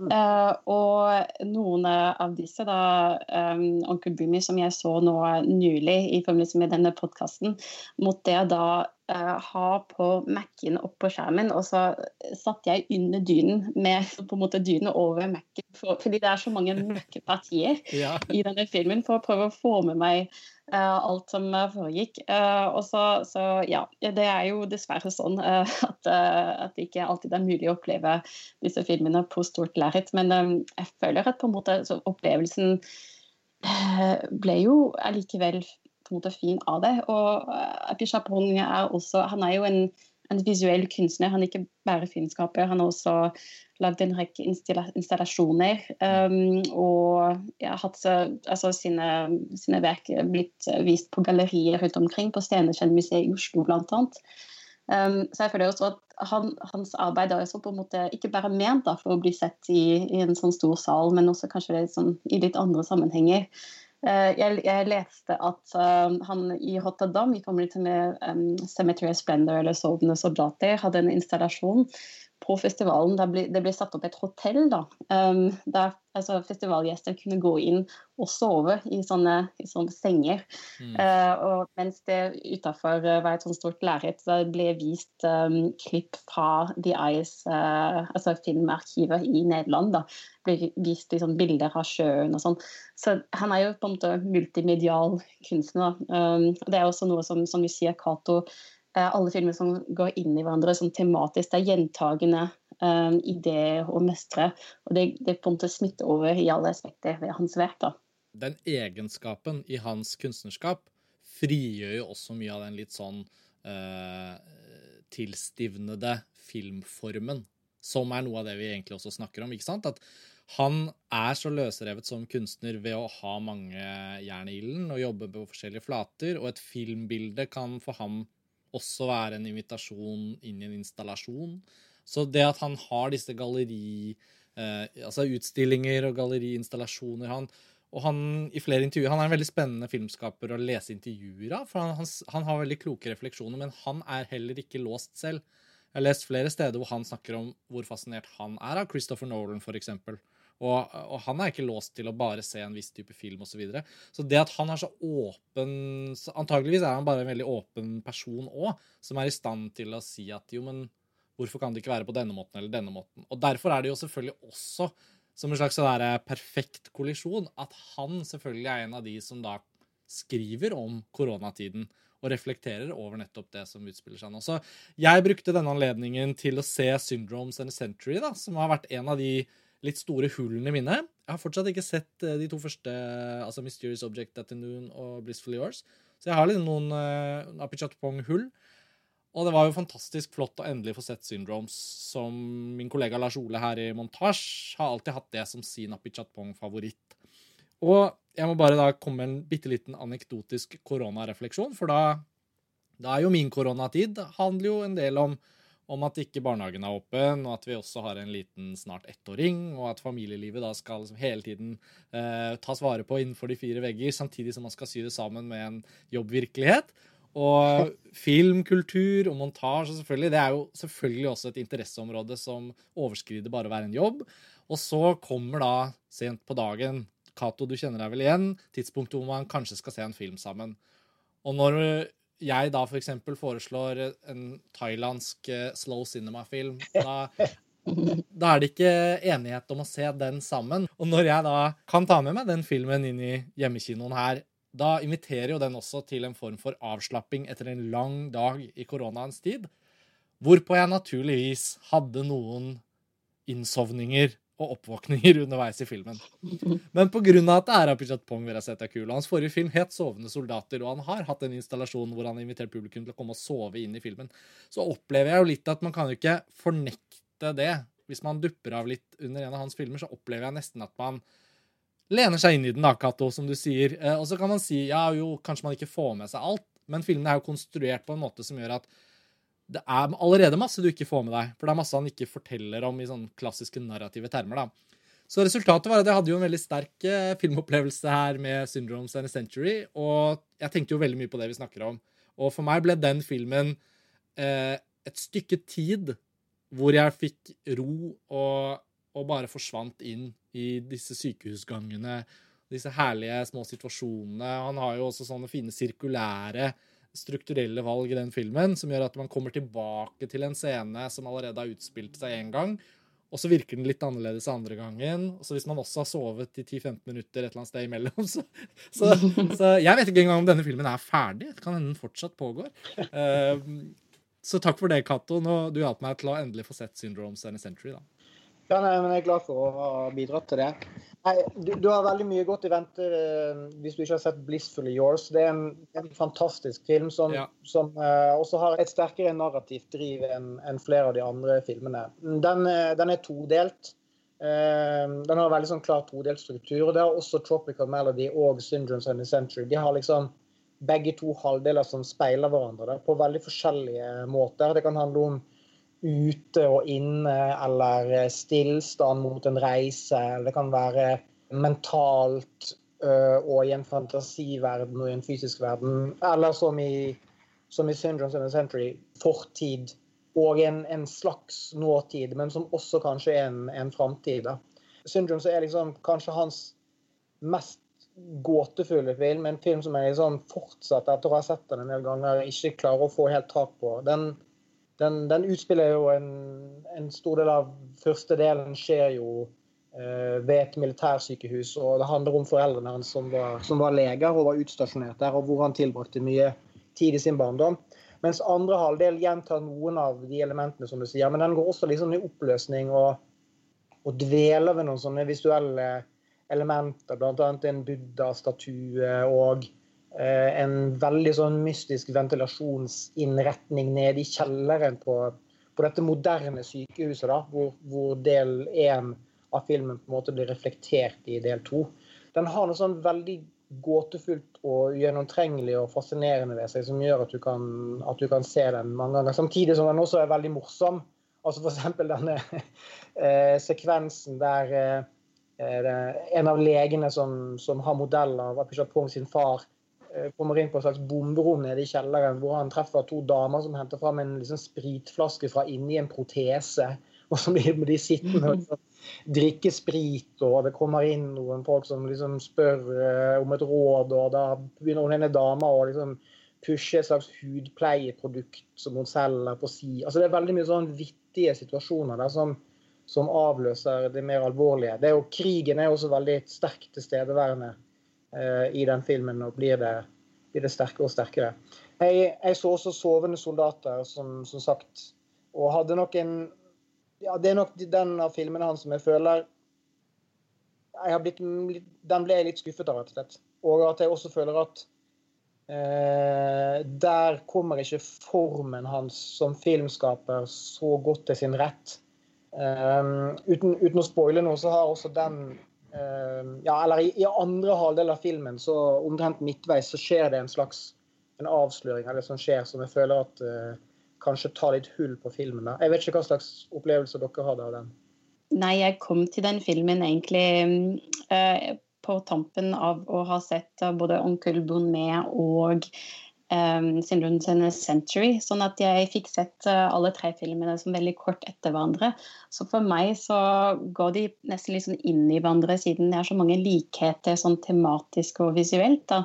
Uh, og noen av disse, da um, 'Onkel Boomy', som jeg så nå nylig i forbindelse med denne podkasten, måtte jeg da uh, ha på Mac-en opp på skjermen, og så satte jeg under dynen med på en måte dynen over Mac-en, for, fordi det er så mange mørke partier ja. i denne filmen, for å prøve å få med meg Eh, alt som eh, foregikk. Eh, og så, så, ja, det er jo dessverre sånn at, at det ikke alltid er mulig å oppleve disse filmene på stort lerret. Men jeg føler at på en måte opplevelsen ble jo allikevel på en måte fin av det. Og Api Chapong er også Han er jo en en visuell kunstner. Han er ikke bare filmskaper, han har også lagd en rekke installasjoner. Um, og ja, hatt altså, sine, sine, verk blitt vist på gallerier rundt omkring, på Steinerkjønn-museet i Oslo bl.a. Um, så jeg føler også at han, hans arbeid er på en måte ikke bare ment da, for å bli sett i, i en sånn stor sal, men også kanskje litt sånn, i litt andre sammenhenger. Eh, jeg, jeg, leste at uh, han i Rotterdam i forbindelse med um, Cemetery Splendor eller Sovende soldater hadde en installasjon på festivalen. Ble, det ble satt opp et hotell da, um, der altså, festivalgjester kunne gå inn og sove i sånne, i sånne senger. Mm. Uh, og mens det utafor uh, var et sånt stort lerret, så ble vist um, klipp fra The Eyes, uh, altså filmarkivet i Nederland. da, ble vist liksom, bilder av sjøen og sånn. Så han er jo på en måte multimedial kunstner. Um, det er også noe som, som vi sier, Cato Eh, alle filmer som går inn i hverandre sånn tematisk. Det er gjentagende um, ideer å mestre. Og det, det på en måte smitter over i alle aspekter ved hans verk. Den egenskapen i hans kunstnerskap frigjør jo også mye av den litt sånn uh, tilstivnede filmformen, som er noe av det vi egentlig også snakker om. ikke sant? At han er så løsrevet som kunstner ved å ha mange jern i ilden og jobbe på forskjellige flater, og et filmbilde kan for ham også være en invitasjon inn i en installasjon. Så det at han har disse galleri... Eh, altså utstillinger og galleriinstallasjoner han, Og han i flere intervjuer, han er en veldig spennende filmskaper å lese intervjuer av. For han, han, han, har veldig kloke refleksjoner, men han er heller ikke låst selv. Jeg har lest flere steder hvor han snakker om hvor fascinert han er av Christopher Nolan, f.eks. Og, og, han er ikke låst til å bare se en viss type film osv. Så, videre. så det at han er så åpen så Antageligvis er han bare en veldig åpen person òg, som er i stand til å si at jo, men hvorfor kan det ikke være på denne måten eller denne måten? Og derfor er det jo selvfølgelig også som en slags sånn perfekt kollisjon at han selvfølgelig er en av de som da skriver om koronatiden og reflekterer over nettopp det som utspiller seg nå. Så jeg brukte denne anledningen til å se Syndromes and a Century, da, som har vært en av de litt store hullene mine. Jeg har fortsatt ikke sett eh, de to første, altså Mysterious Object at the Noon og Blissfully Yours. Så jeg har litt noen uh, eh, Apichatpong-hull. Og det var jo fantastisk flott å endelig få sett Syndromes, som min kollega Lars Ole her i montasje har alltid hatt det som sin Apichatpong-favoritt. Og jeg må bare da komme med en bitte liten anekdotisk koronarefleksjon, for da, da er jo min koronatid handler jo en del om om at ikke barnehagen er åpen, og at vi også har en liten snart ettåring, og at familielivet da skal liksom hele tiden eh, tas vare på innenfor de fire vegger, samtidig som man skal sy det sammen med en jobbvirkelighet. Og filmkultur og montasje, selvfølgelig, det er jo selvfølgelig også et interesseområde som overskrider bare å være en jobb. Og så kommer da sent på dagen Cato, du kjenner deg vel igjen, tidspunktet hvor man kanskje skal se en film sammen. Og når jeg da f.eks. For foreslår en thailandsk eh, slow cinema-film, da, da, er det ikke enighet om å se den sammen. Og når jeg da kan ta med meg den filmen inn i hjemmekinoen her, da inviterer jo den også til en form for avslapping etter en lang dag i koronaens tid. Hvorpå jeg naturligvis hadde noen innsovninger og oppvåkninger underveis i filmen. Men pga. at det er Apichat Pong Verasetakul, og hans forrige film het 'Sovende soldater', og han har hatt en installasjon hvor han har invitert publikum til å komme og sove inn i filmen, så opplever jeg jo litt at man kan jo ikke fornekte det. Hvis man dupper av litt under en av hans filmer, så opplever jeg nesten at man lener seg inn i den, da, Cato, som du sier. Eh, og så kan man si ja, jo, kanskje man ikke får med seg alt, men filmen er jo konstruert på en måte som gjør at det er allerede masse du ikke får med deg. For det er masse han ikke forteller om i sånn klassiske narrative termer. da. Så resultatet var at jeg hadde jo en veldig sterk eh, filmopplevelse her med 'Syndromes and a Century'. Og jeg tenkte jo veldig mye på det vi snakker om. Og for meg ble den filmen eh, et stykke tid hvor jeg fikk ro og, og bare forsvant inn i disse sykehusgangene. Disse herlige små situasjonene. Han har jo også sånne fine sirkulære strukturelle valg i den filmen som gjør at man kommer tilbake til en scene som allerede har utspilt seg én gang, og så virker den litt annerledes andre gangen. Og så hvis man også har sovet i 10-15 minutter et eller annet sted imellom, så, så, så Jeg vet ikke engang om denne filmen er ferdig. Det kan hende den fortsatt pågår. Uh, så takk for det, Cato. Du hjalp meg til å endelig få sett 'Syndromes and a Century'. da. Ja, nei, men Jeg er glad for å ha bidratt til det. Nei, du, du, har veldig mye godt i vente uh, hvis du ikke har sett 'Blissfully Yours'. Det er en, en fantastisk film som, ja. som uh, også har et sterkere narrativt driv enn en flere av de andre filmene. Den, uh, den er todelt. den har veldig sånn klar todelt struktur. og Det har også 'Tropical Melody' og 'Syndromes and the Century'. De har liksom begge to halvdeler som speiler hverandre der, på veldig forskjellige måter. Det kan handle om ute og inne, eller stillstand mot en reise. Det kan være mentalt og i en fantasiverden og i en fysisk verden. Eller som i, som i Syndromes of the Century, fortid og en, en, slags nåtid, men som også kanskje er en, en framtid. Syndromes er liksom kanskje hans mest gåtefulle film. En film som jeg liksom fortsatt, etter å ha sett den en del ganger, ikke klarer å få helt tak på. Den den, den utspiller jo en, en, stor del av første delen skjer jo eh, ved et militærsykehus. Og det handler om foreldrene hans som var, som var leger og var utstasjonert der, og hvor han tilbrakte mye tid i sin barndom. Mens andre halvdel gjentar noen av de elementene, som du sier. Men den går også liksom i oppløsning og, og dveler ved noen sånne visuelle elementer, bl.a. en buddha-statue og en veldig sånn mystisk ventilasjonsinnretning nede i kjelleren på, på dette moderne sykehuset, da, hvor, hvor del én av filmen på en måte blir reflektert i del to. Den har noe sånn veldig gåtefullt og ugjennomtrengelig og fascinerende ved seg som gjør at du, kan, at du kan se den mange ganger. Samtidig som den også er veldig morsom. Altså F.eks. denne eh, sekvensen der eh, en av legene som, som har modell av Apichat sin far, Eh, kommer inn på et slags bomberom nede i kjelleren, hvor han treffer to damer som henter fram en liksom spritflaske fra inni en protese. Og så blir de sittende og liksom, drikke sprit, og det kommer inn noen folk som liksom spør uh, om et råd, og da begynner hun ene dama å liksom pushe et slags hudpleieprodukt som hun selger på si. Altså Det er veldig mye sånn vittige situasjoner der som, som avløser det mer alvorlige. Det er jo, krigen er også veldig sterkt tilstedeværende Eh, i den filmen, og blir det, blir det sterkere og sterkere. Jeg, jeg, så også 'Sovende soldater', som, som, sagt, og hadde nok en ja, Det er nok den av filmene hans som jeg føler jeg blitt, Den ble jeg litt skuffet av, rett og slett. Og at jeg også føler at eh, der kommer ikke formen hans som filmskaper så godt til sin rett. Um, uten, uten, å spoile noe, så har også den ja, eller i, i, andre halvdel av filmen, så omtrent midtveis, så skjer det en slags en avsløring eller som skjer, som jeg føler at uh, kanskje tar litt hull på filmen. Da. Jeg vet ikke hva slags opplevelse dere hadde av den. Nei, jeg kom til den filmen egentlig uh, på tampen av å ha sett både 'Onkel Bonnet' og um, Century. Sånn at jeg fikk sett uh, alle tre filmene som veldig kort etter hverandre. Så for meg så går de nesten sånn inn i hverandre, siden det er så mange likheter sånn tematisk og visuelt. da.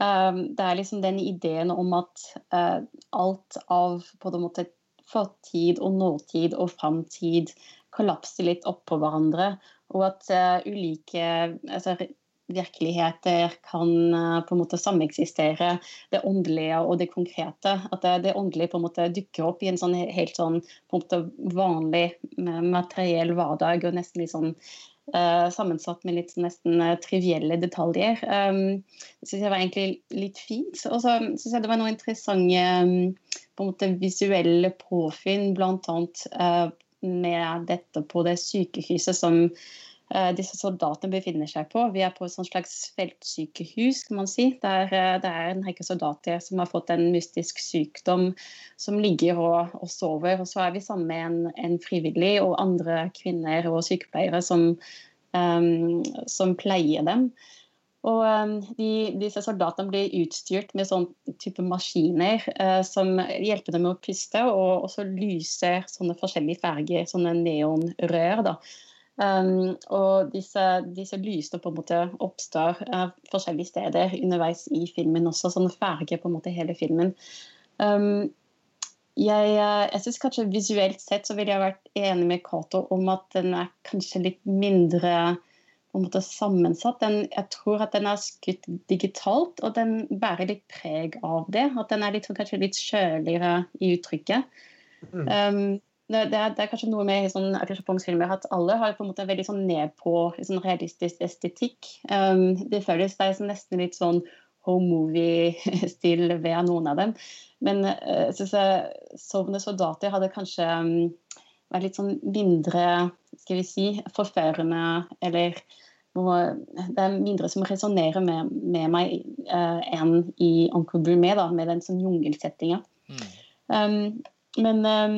Um, det er liksom den ideen om at uh, alt av på en måte fortid og nåtid og framtid kollapser litt oppå hverandre. Og at uh, ulike altså, virkeligheter kan uh, på en måte sameksistere, det åndelige og det konkrete. At det, åndelige på en måte dukker opp i en sånn helt sånn på en måte vanlig materiell hverdag og nesten litt sånn Uh, sammensatt med litt nesten uh, trivielle detaljer. Um, det syns jeg var egentlig litt fint. Og så syns jeg det var noe interessante um, på en måte visuelle påfunn, bl.a. Uh, med dette på det sykehuset som disse soldatene befinner seg på. Vi er på et slags feltsykehus, kan man si. Der uh, det er en rekke soldater som har fått en mystisk sykdom, som ligger og, og sover. Og så er vi sammen med en, en, frivillig og andre kvinner og sykepleiere som, um, som pleier dem. Og de, disse soldatene blir utstyrt med sånn type maskiner uh, som hjelper dem med å puste, og også lyser sånne forskjellige farger, sånne neonrør. da. Um, og disse, disse lysene på en måte oppstår uh, forskjellige steder underveis i filmen også, sånn farger på en måte hele filmen. Um, jeg, uh, jeg synes kanskje Visuelt sett så ville jeg vært enig med Cato om at den er kanskje litt mindre på en måte sammensatt. Den, jeg tror at den er skutt digitalt, og den bærer litt preg av det. At den er litt, kanskje litt kjøligere i uttrykket. Mm. Um, det, det, er, det, er, kanskje noe med sånn filmer at alle har på en måte en veldig sånn ned på sånn realistisk estetikk. Um, det føles det er sånn nesten litt sånn home movie-stil ved noen av dem. Men uh, jeg syns 'Sovende soldater' hadde kanskje um, vært litt sånn mindre skal vi si, forførende eller det er mindre som resonnerer med, med, meg uh, enn i Uncle Brumé', med den sånn jungelsettinga. Mm. Um, men um,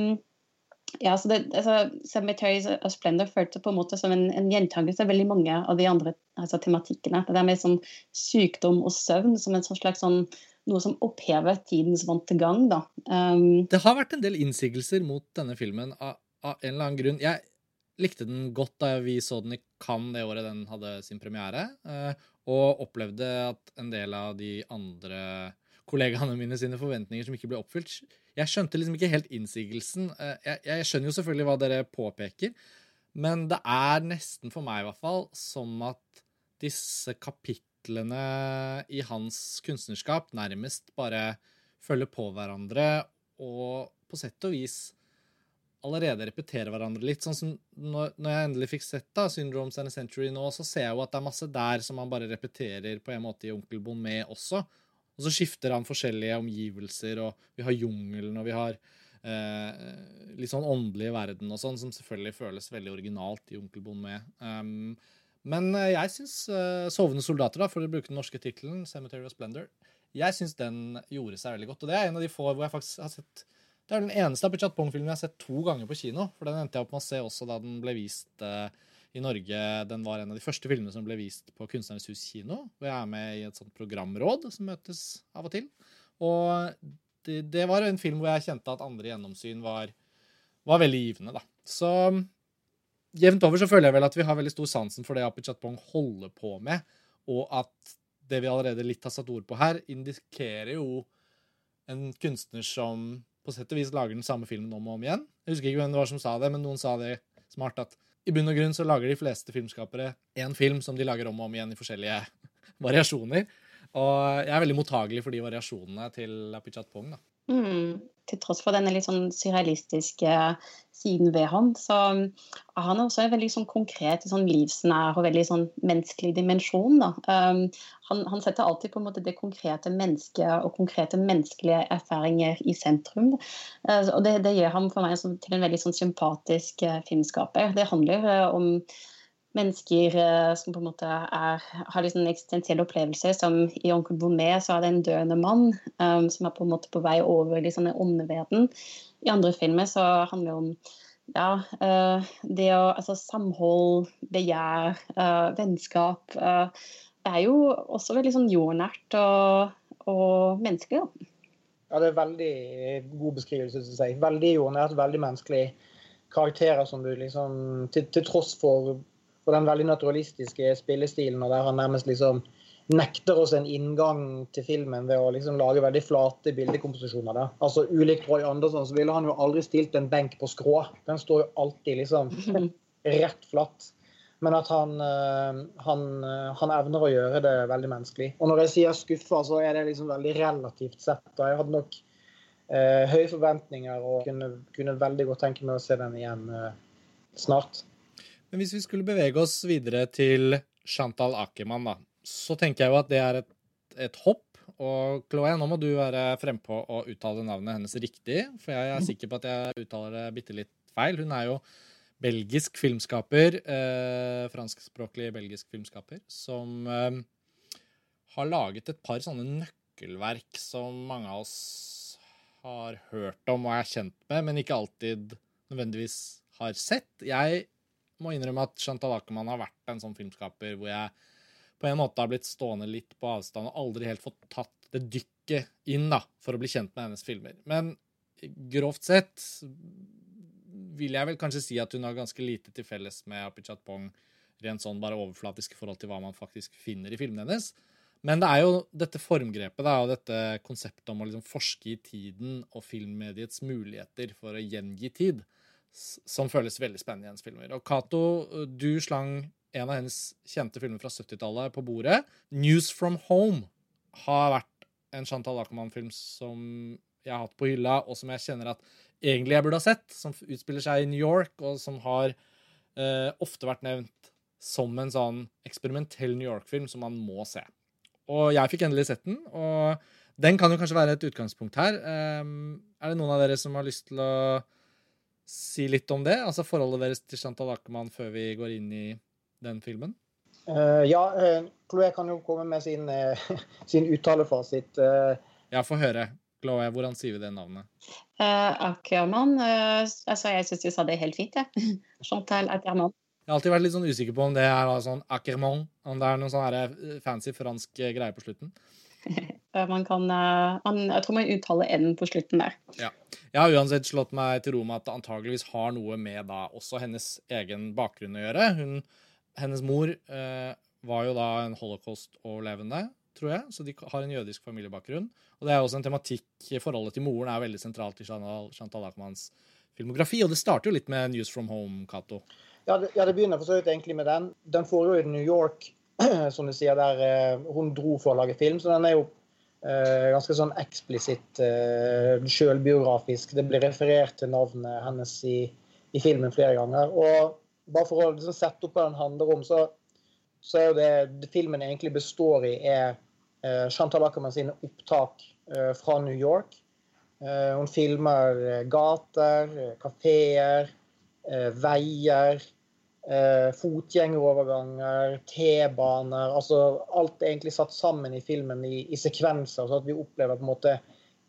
ja, så det, altså, Cemeteries of Splendor føltes på en måte som en, en gjentakelse av veldig mange av de andre altså, tematikkene. Det der med sånn sykdom og søvn som en sånn slags sånn, noe som opphever tidens vante gang. Da. Um, det har vært en del innsigelser mot denne filmen av, av en eller annen grunn. Jeg likte den godt da vi så den i Cannes det året den hadde sin premiere, eh, og opplevde at en del av de andre kollegaene mine sine forventninger som ikke ble oppfylt Jeg skjønte liksom ikke helt innsigelsen. Eh, jeg, jeg skjønner jo selvfølgelig hva dere påpeker, men det er nesten for meg i hvert fall som at disse kapitlene i hans kunstnerskap nærmest bare følger på hverandre og på sett og vis allerede repeterer hverandre litt. Sånn som når, når jeg endelig fikk sett da, Syndromes and a Century nå, så ser jeg jo at det er masse der som han bare repeterer på en måte i Onkel Bonnet også. Og så skifter han forskjellige omgivelser, og vi har jungelen, og vi har eh, litt sånn åndelige verden og sånn, som selvfølgelig føles veldig originalt i Onkel med. Um, men eh, jeg syns uh, 'Sovende soldater', da, for å bruke den norske tittelen, 'Cemetery of Splendor', jeg syns den gjorde seg veldig godt. Og det er en av de få hvor jeg faktisk har sett det er den eneste Apichat Pong-filmen jeg har sett to ganger på kino. For den endte jeg opp med å se også da den ble vist uh, i Norge. Den var en av de første filmene som ble vist på Kunstnernes hus kino. Hvor jeg er med i et sånt programråd som møtes av og til. Og det, det var en film hvor jeg kjente at andre gjennomsyn var, var veldig givende, da. Så jevnt over så føler jeg vel at vi har veldig stor sansen for det Apichat Chatpong holder på med, og at det vi allerede litt har satt ord på her, indikerer jo en kunstner som på sett og vis lager den samme filmen om og om igjen. Jeg husker ikke hvem det var som sa det, men noen sa det smart at i bunn og grunn så lager de fleste filmskapere én film som de lager om og om igjen i forskjellige variasjoner. Og jeg er veldig mottagelig for de variasjonene til Apichat Pong. da. Mm, til tross for denne litt sånn surrealistiske siden ved han, så han også en veldig sånn konkret, sånn livsnær og veldig sånn menneskelig dimensjon. Um, han, han, setter alltid på en måte det konkrete mennesket og konkrete menneskelige erfaringer i sentrum. Uh, og det, det, gjør ham for meg til en veldig sånn sympatisk uh, filmskaper. Det handler uh, om mennesker uh, som på en måte er, har liksom en eksistensiell opplevelse. Som i 'Onkel Bonnet' så er det en døende mann um, som er på en måte på vei over liksom en åndeverden. I andre filmer så handler det om ja, uh, det å Altså samhold, begjær, uh, vennskap. det er jo også veldig sånn jordnært og, og menneskelig, da. Ja, det er veldig god beskrivelse, syns jeg. Veldig jordnært, veldig menneskelig. Karakterer som du liksom Til, til tross for på den veldig naturalistiske spillestilen, og der han nærmest liksom nekter oss en inngang til filmen ved å liksom lage veldig flate bildekomposisjoner. Der. Altså Ulikt Roy Andersson så ville han jo aldri stilt en benk på skrå. Den står jo alltid liksom rett flatt. men at han, eh, han, eh, han, evner å gjøre det veldig menneskelig. Og når jeg sier skuffa, så er det liksom veldig relativt sett. Da. Jeg hadde nok eh, høye forventninger og kunne, kunne, veldig godt tenke meg å se den igjen eh, snart. Men hvis vi skulle bevege oss videre til Chantal Akerman, da, så tenker jeg jo at det er et, et hopp. Og Chloé, nå må du være frempå og uttale navnet hennes riktig, for jeg er sikker på at jeg uttaler det bitte litt feil. Hun er jo belgisk filmskaper, eh, franskspråklig belgisk filmskaper, som eh, har laget et par sånne nøkkelverk som mange av oss har hørt om og er kjent med, men ikke alltid nødvendigvis har sett. Jeg må innrømme at Chantal Ackermann har vært en sånn filmskaper hvor jeg på en måte har blitt stående litt på avstand og aldri helt fått tatt det dykket inn da, for å bli kjent med hennes filmer. Men grovt sett vil jeg vel kanskje si at hun har ganske lite til felles med Apichat Pong, rent sånn bare overflatisk i forhold til hva man faktisk finner i filmene hennes. Men det er jo dette formgrepet og dette konseptet om å liksom forske i tiden og filmmediets muligheter for å gjengi tid, som føles veldig spennende i hennes filmer. Og Cato, du slang en av hennes kjente filmer fra 70-tallet på bordet. 'News from Home' har vært en Chantal Akerman-film som jeg har hatt på hylla, og som jeg kjenner at egentlig jeg burde ha sett, som utspiller seg i New York, og som har eh, ofte vært nevnt som en sånn eksperimentell New York-film som man må se. Og jeg fikk endelig sett den, og den kan jo kanskje være et utgangspunkt her. Um, er det noen av dere som har lyst til å si litt om det? Altså forholdet deres til Chantal Ackermann før vi går inn i den filmen? Uh, ja, uh, Chloé kan jo komme med sin, uh, sin uttalefasit. Uh. Ja, få høre. Chloé, hvordan sier vi det navnet? Uh, Ackermann. altså, jeg syns du sa det helt fint, jeg. Ja. Chantal Ackermann. Jeg har alltid vært litt sånn usikker på om det er sånn Ackermann, om det er noen sånn fancy fransk greie på slutten. man kan, man, jeg tror man uttaler N på slutten der. Ja. Jeg har uansett slått meg til ro med at det antageligvis har noe med da også hennes egen bakgrunn å gjøre. Hun hennes mor eh, var jo da en holocaust-overlevende, tror jeg, så de har en jødisk familiebakgrunn. Og det er også en tematikk i Forholdet til moren er veldig sentralt i Chantal, Chantal Ackmans filmografi. Og det starter jo litt med News from Home, Cato. Ja, ja, det begynner for så vidt egentlig med den. Den foregår i New York, som du sier, der eh, hun dro for å lage film. Så den er jo eh, ganske sånn eksplisitt eh, sjølbiografisk. Det blir referert til navnet hennes i, i filmen flere ganger. og bare for å liksom sette opp hva den handler om, så, så er jo det, det, filmen egentlig består i, er eh, Chantal Ackermann sine opptak eh, fra New York. Eh, hun filmer eh, gater, eh, kafeer, eh, fotgjengeroverganger, T-baner. altså Alt er egentlig satt sammen i filmen i, i sekvenser, så at vi opplever på en måte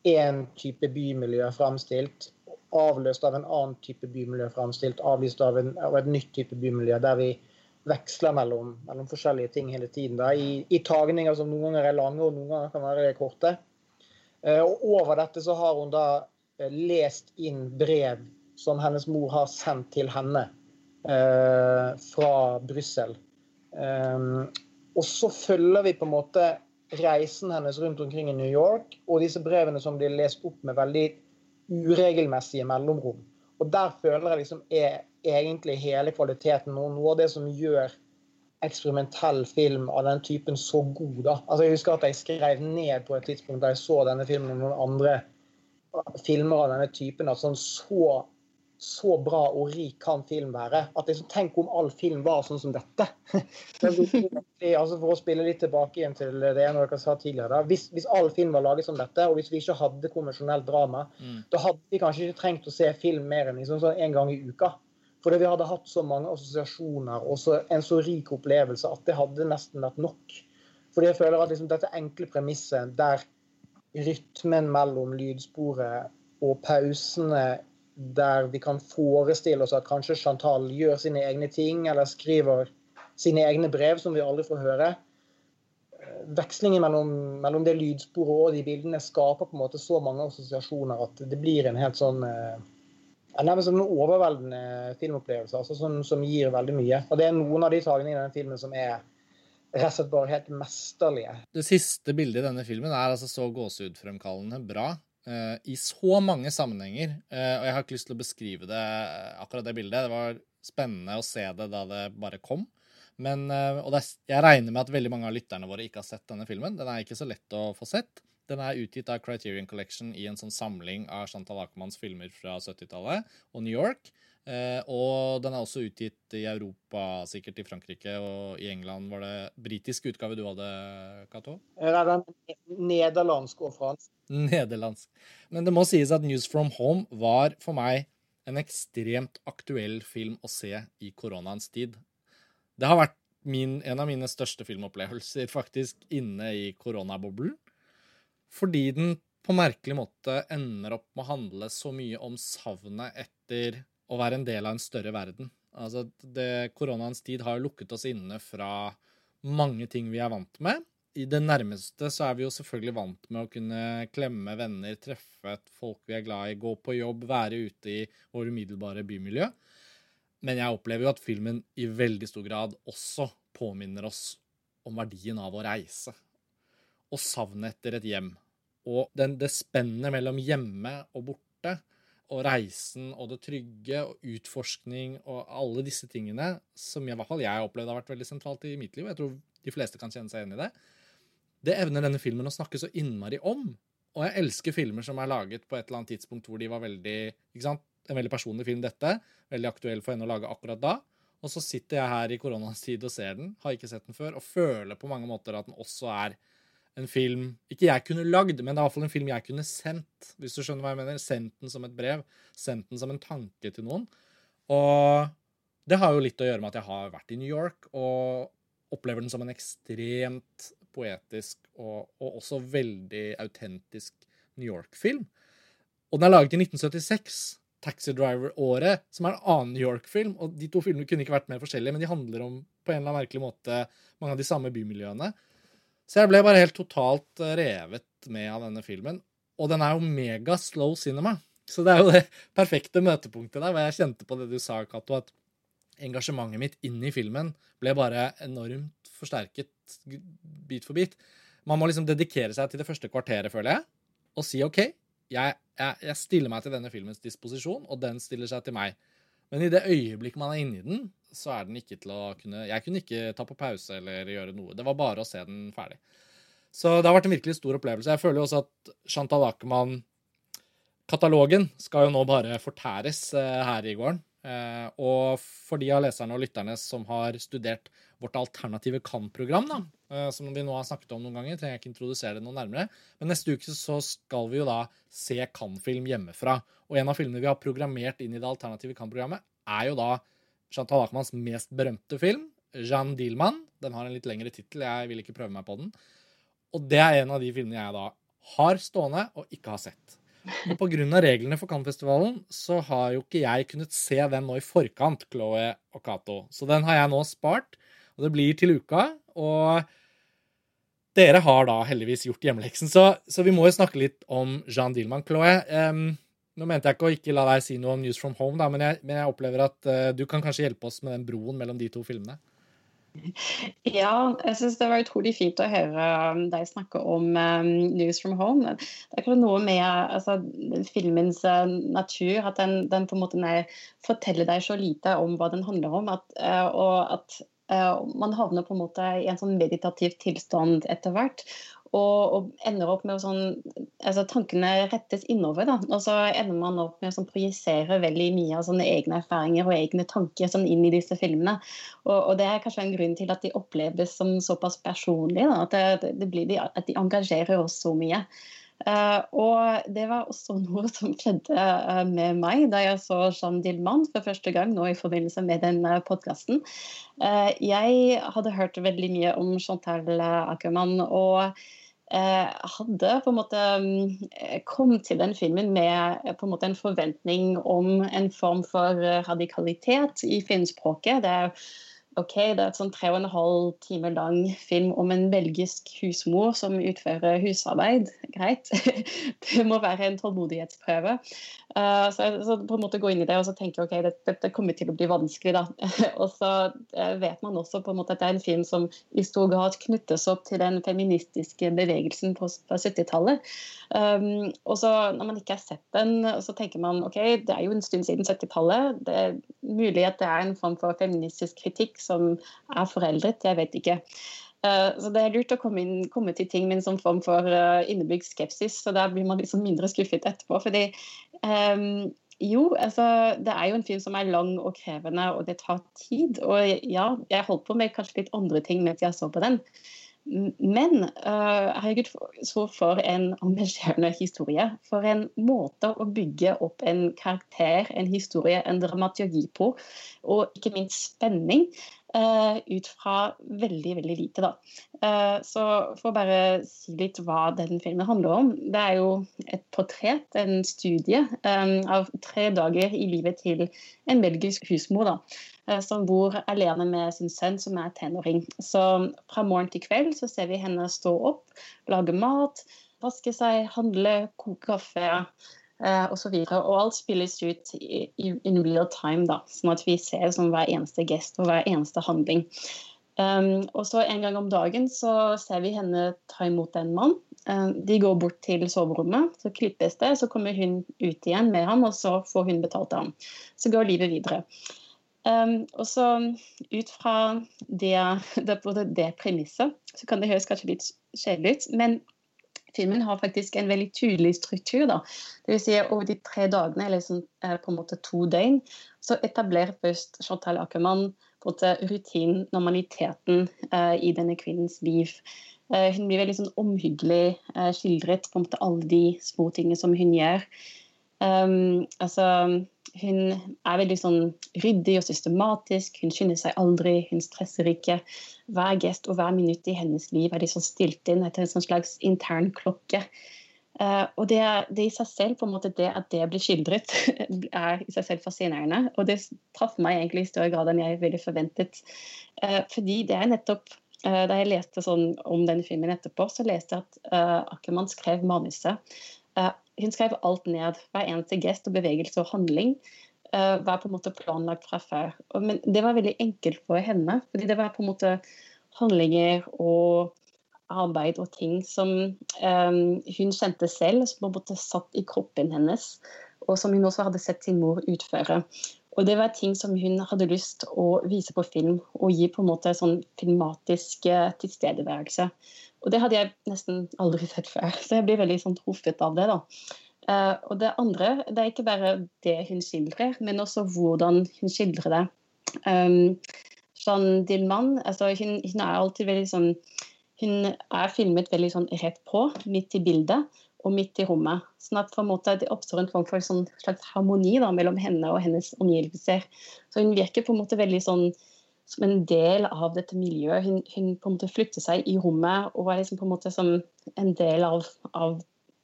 én type bymiljø fremstilt avløst av en annen type bymiljø framstilt, avlyst av, en, av, et nytt type bymiljø, der vi veksler mellom, mellom forskjellige ting hele tiden. Da, i, I tagninger som noen ganger er lange, og noen ganger kan være korte. Eh, og over dette så har hun da eh, lest inn brev som hennes mor har sendt til henne fra Brussel. Um, og så følger vi på en måte reisen hennes rundt omkring i New York, og disse brevene som blir lest opp med veldig uregelmessige mellomrom. Og der føler jeg liksom er egentlig hele kvaliteten og noe av det som gjør eksperimentell film av den typen så god. da. Altså Jeg husker at jeg skrev ned på et tidspunkt da jeg så denne filmen og noen andre filmer av denne typen, at sånn så så bra og rik kan film være. At liksom, Tenk om all film var sånn som dette. altså For å spille litt tilbake igjen til det ene dere sa tidligere. Hvis, hvis, all film var laget som dette, og hvis vi ikke hadde konvensjonelt drama, mm. da hadde vi kanskje ikke trengt å se film mer enn liksom, sånn en gang i uka. Fordi vi hadde hatt så mange assosiasjoner og så, en så rik opplevelse at det hadde nesten vært nok. Fordi jeg føler at liksom, dette enkle premisset der rytmen mellom lydsporet og pausene der vi kan forestille oss at kanskje Chantal gjør sine egne ting, eller skriver sine egne brev, som vi aldri får høre. Vekslingen mellom, mellom det lydsporet og de bildene skaper på en måte så mange assosiasjoner at det blir en helt sånn eh, Nærmest en overveldende filmopplevelse altså som, som, gir veldig mye. Og Det er noen av de tagene i denne filmen som er rett og slett bare helt mesterlige. Det siste bildet i denne filmen er altså så gåsehudfremkallende bra. Uh, i så mange sammenhenger. Uh, og jeg har ikke lyst til å beskrive det, akkurat det bildet. Det var spennende å se det da det bare kom. Men, eh, og er, jeg regner med at veldig mange av lytterne våre ikke har sett denne filmen. Den er ikke så lett å få sett. Den er utgitt av Criterion Collection i en sånn samling av Chantal Akermanns filmer fra 70-tallet og New York. Eh, og den er også utgitt i Europa, sikkert i Frankrike, og i England var det britisk utgave du hadde, Cato? Nederlandsk og fransk. Nederlandsk. Men det må sies at News from Home var for meg en ekstremt aktuell film å se i koronaens tid. Det har vært min, en av mine største filmopplevelser faktisk inne i koronaboblen. Fordi den på merkelig måte ender opp med å handle så mye om savnet etter å være en del av en større verden. Altså, det, Koronaens tid har lukket oss inne fra mange ting vi er vant med. I det nærmeste så er vi jo selvfølgelig vant med å kunne klemme venner, treffe et folk vi er glad i, gå på jobb, være ute i vår umiddelbare bymiljø. Men jeg opplever jo at filmen i veldig stor grad også påminner oss om verdien av å reise. Og savnet etter et hjem. Og den, det spennet mellom hjemme og borte og reisen og det trygge og utforskning og alle disse tingene som i hvert fall jeg har opplevd har vært veldig sentralt i mitt liv. og Jeg tror de fleste kan kjenne seg igjen i det. Det evner denne filmen å snakke så innmari om. Og jeg elsker filmer som er laget på et eller annet tidspunkt hvor de var veldig ikke sant? En veldig personlig film, dette. Veldig aktuell for henne å lage akkurat da. Og så sitter jeg her i koronas tid og ser den, har ikke sett den før, og føler på mange måter at den også er en film Ikke jeg kunne lagd, men det er iallfall en film jeg kunne sendt. Hvis du skjønner hva jeg mener. Sendt den som et brev. Sendt den som en tanke til noen. Og det har jo litt å gjøre med at jeg har vært i New York og opplever den som en ekstremt poetisk og, og også veldig autentisk New York-film. Og den er laget i 1976. Taxi Driver-året, som er en annen New York-film. Og de to filmene kunne ikke vært mer forskjellige, men de handler om på en eller annen merkelig måte mange av de samme bymiljøene. Så jeg ble bare helt totalt eh, revet med av denne filmen. Og den er jo mega slow cinema. Så det er jo det perfekte møtepunktet der, hvor jeg kjente på det du sa, Cato, at engasjementet mitt inn i filmen ble bare enormt forsterket bit for bit. Man må liksom dedikere seg til det første kvarteret, føler jeg, og si OK, jeg, jeg, jeg stiller meg til denne filmens disposisjon, og den stiller seg til meg. Men i det øyeblikket man er inni den, så er den ikke til å kunne Jeg kunne ikke ta på pause eller gjøre noe. Det var bare å se den ferdig. Så det har vært en virkelig stor opplevelse. Jeg føler jo også at Chantal Ackermann-katalogen skal jo nå bare fortæres eh, her i gården. Eh, og for de av leserne og lytterne som har studert vårt alternative kan-program, da, eh, som vi nå har snakket om noen ganger, trenger jeg ikke introdusere det noe nærmere. Men neste uke så skal vi jo da se kan-film hjemmefra. Og en av filmene vi har programmert inn i det alternative kan-programmet, er jo da Chantal Akermans mest berømte film, Jeanne Dielmann. Den har en litt lengre tittel, jeg vil ikke prøve meg på den. Og det er en av de filmene jeg da har stående og ikke har sett. Og pga. reglene for Cannes-festivalen så har jo ikke jeg kunnet se den nå i forkant, Chloé og Cato. Så den har jeg nå spart, og det blir til uka. Og dere har da heldigvis gjort hjemmeleksen, så, så vi må jo snakke litt om Jean Dielmann, Chloé. Um, nå mente jeg ikke å ikke la deg si noe om News from Home, da, men, jeg, men jeg opplever at uh, du kan kanskje hjelpe oss med den broen mellom de to filmene? Ja, jeg syns det var utrolig fint å høre um, deg snakke om um, News from Home. Det er ikke noe med altså, filmens uh, natur, at den, den, på en måte forteller deg så lite om hva den handler om. At, uh, og at man havner på en måte i en sånn meditativ tilstand etter hvert. Og, og, ender opp med å sånn altså Tankene rettes innover. da, Og så ender man opp med å sånn, projisere veldig mye av sånne egne erfaringer og egne tanker sånn, inn i disse filmene. Og, og, Det er kanskje en grunn til at de oppleves som såpass personlige. Da, at, det, det blir at de engasjerer oss så mye. Uh, og det var også noe som skjedde uh, med meg da jeg så Jean Dillman for første gang nå i forbindelse med den uh, podkasten. Jeg hadde hørt veldig mye om Chantal Ackermann. og Eh, hadde på en måte kommet til den filmen med eh, på en måte en forventning om en form for radikalitet i filmspråket. Det er, okay, det er et sånn tre og en halv time lang film om en belgisk husmor som utfører husarbeid. Greit. Det må være en tålmodighetsprøve. Uh, så, så, på en måte gå inn i det og så tenke ok, dette, dette kommer til å bli vanskelig. da. og så uh, vet man også på en måte at det er en film som i stor grad knyttes opp til den feministiske bevegelsen på, på 70-tallet. Um, og så når man ikke har sett den, så tenker man ok, det er jo en stund siden 70-tallet. Det er mulig at det er en form for feministisk kritikk som er foreldret, jeg vet ikke. Eh, så det er lurt å komme, inn, komme til ting med en sånn form for uh, innebygd skepsis, så da blir man liksom mindre skuffet etterpå. fordi um, jo, altså, det er jo en film som er lang og krevende, og det tar tid. Og ja, jeg holdt på med kanskje litt andre ting mens jeg så på den. Men uh, herregud, så for en engasjerende historie. For en måte å bygge opp en karakter, en historie, en dramaturgi på. Og ikke minst spenning. Uh, ut fra veldig, veldig lite, da. Uh, så for å bare si litt hva den filmen handler om. Det er jo et portrett, en studie, um, av tre dager i livet til en belgisk husmor. da, Som bor alene med sin sønn, som er tenåring. Så fra morgen til kveld så ser vi henne stå opp, lage mat, vaske seg, handle, koke kaffe eh. Og, så og alt spilles ut in real time, da, sånn at vi ser sånn, hver eneste gest og hver eneste handling. Um, og så En gang om dagen så ser vi henne ta imot en mann. Um, de går bort til soverommet, så klippes det, så kommer hun ut igjen med ham, og så får hun betalt av ham. Så går livet videre. Um, og så Ut fra det, det, det premisset så kan det høres kanskje litt kjedelig ut, men filmen har faktisk en veldig tydelig struktur. da. Det vil si Over de tre dagene, eller liksom, på en måte to døgn, så etablerer først Chantal Ackermann på en rutinen, normaliteten, uh, i denne kvinnens liv. Uh, hun blir veldig sånn omhyggelig uh, skildret på en måte alle de små tingene som hun gjør. Um, altså, hun er veldig sånn ryddig og systematisk. Hun skynder seg aldri, hun stresser ikke. Hver gest og hver minutt i hennes liv er liksom stilt inn etter en sånn slags intern klokke. Uh, og det, det, i seg selv, på en måte det at det blir skildret, er i seg selv fascinerende. Og det traff meg egentlig i større grad enn jeg ville forventet. Uh, fordi det er nettopp uh, Da jeg leste sånn om denne filmen etterpå, så leste jeg at Ackermann skrev manuset. Hun skrev alt ned. Hver eneste gest og bevegelse og handling var på en måte planlagt fra før. Men det var veldig enkelt for henne, fordi det var på en måte handlinger og arbeid og ting som um, hun kjente selv, som på en måte satt i kroppen hennes, og som hun også hadde sett sin mor utføre. Og det var ting som hun hadde lyst å vise på film og gi på en måte sånn filmatisk uh, tilstedeværelse. Og det hadde jeg nesten aldri sett før, så jeg blir veldig sånn truffet av det. da. Uh, og det andre, det er ikke bare det hun skildrer, men også hvordan hun skildrer det. Um, Jeanne Dillman, altså hun, hun er alltid veldig sånn hun er filmet veldig sånn rett på, midt i bildet og midt i rommet. Sånn at en måte det oppstår en form for sånn slags harmoni da, mellom henne og hennes omgivelser. Så hun virker på en måte veldig sånn som en del av dette miljøet. Hun, hun på en måte flytter seg i rommet og er liksom på en måte som en del av, av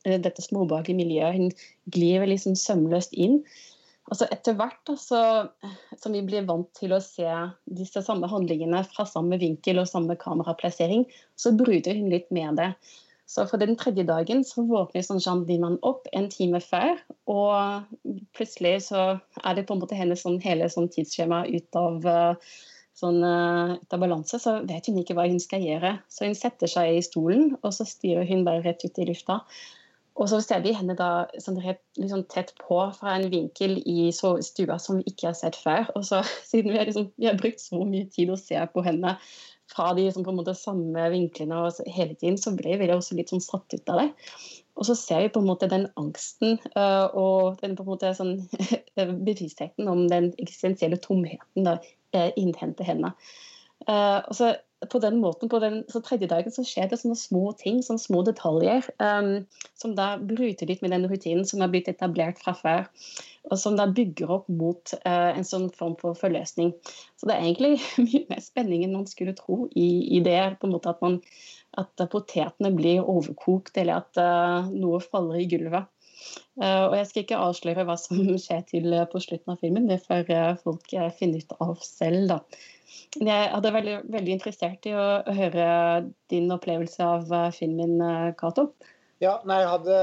dette småbehagelige miljøet. Hun glir sånn sømløst inn. Altså etter hvert da, så, som vi blir vant til å se disse samme handlingene fra samme vinkel og samme kameraplassering, så bryter hun litt med det. Så for den tredje dagen så våkner sånn Jean Diman opp en time før, og plutselig så er det på en måte hennes sånn, hele sånn tidsskjema ut av, sånn, ut av balanse, så vet hun ikke hva hun skal gjøre. Så hun setter seg i stolen, og så styrer hun bare rett ut i lufta. Og så ser vi henne da sånn liksom tett på fra en vinkel i stua som vi ikke har sett før. Og så siden vi har, liksom, vi har brukt så mye tid å se på henne fra de liksom, på en måte samme vinklene hele tiden, så ble vi også litt sånn satt ut av det. Og så ser vi på en måte den angsten uh, og den på en måte sånn bevisstheten om den eksistensielle tomheten da uh, innhenter henne. Uh, og så på den måten, på den tredje dagen, så skjer det sånne små ting, sånne små detaljer, um, som da bryter litt med den rutinen som er blitt etablert fra før. Og som da bygger opp mot uh, en sånn form for forløsning. Så det er egentlig mye mer spenning enn man skulle tro i, i det på en måte at, man, at potetene blir overkokt, eller at uh, noe faller i gulvet. Uh, og Jeg skal ikke avsløre hva som skjer til på slutten av filmen, det får folk finne ut av selv. da. Jeg hadde veldig, veldig interessert i å, høre din opplevelse av uh, filmen, uh, Cato. Ja, nei, jeg, hadde,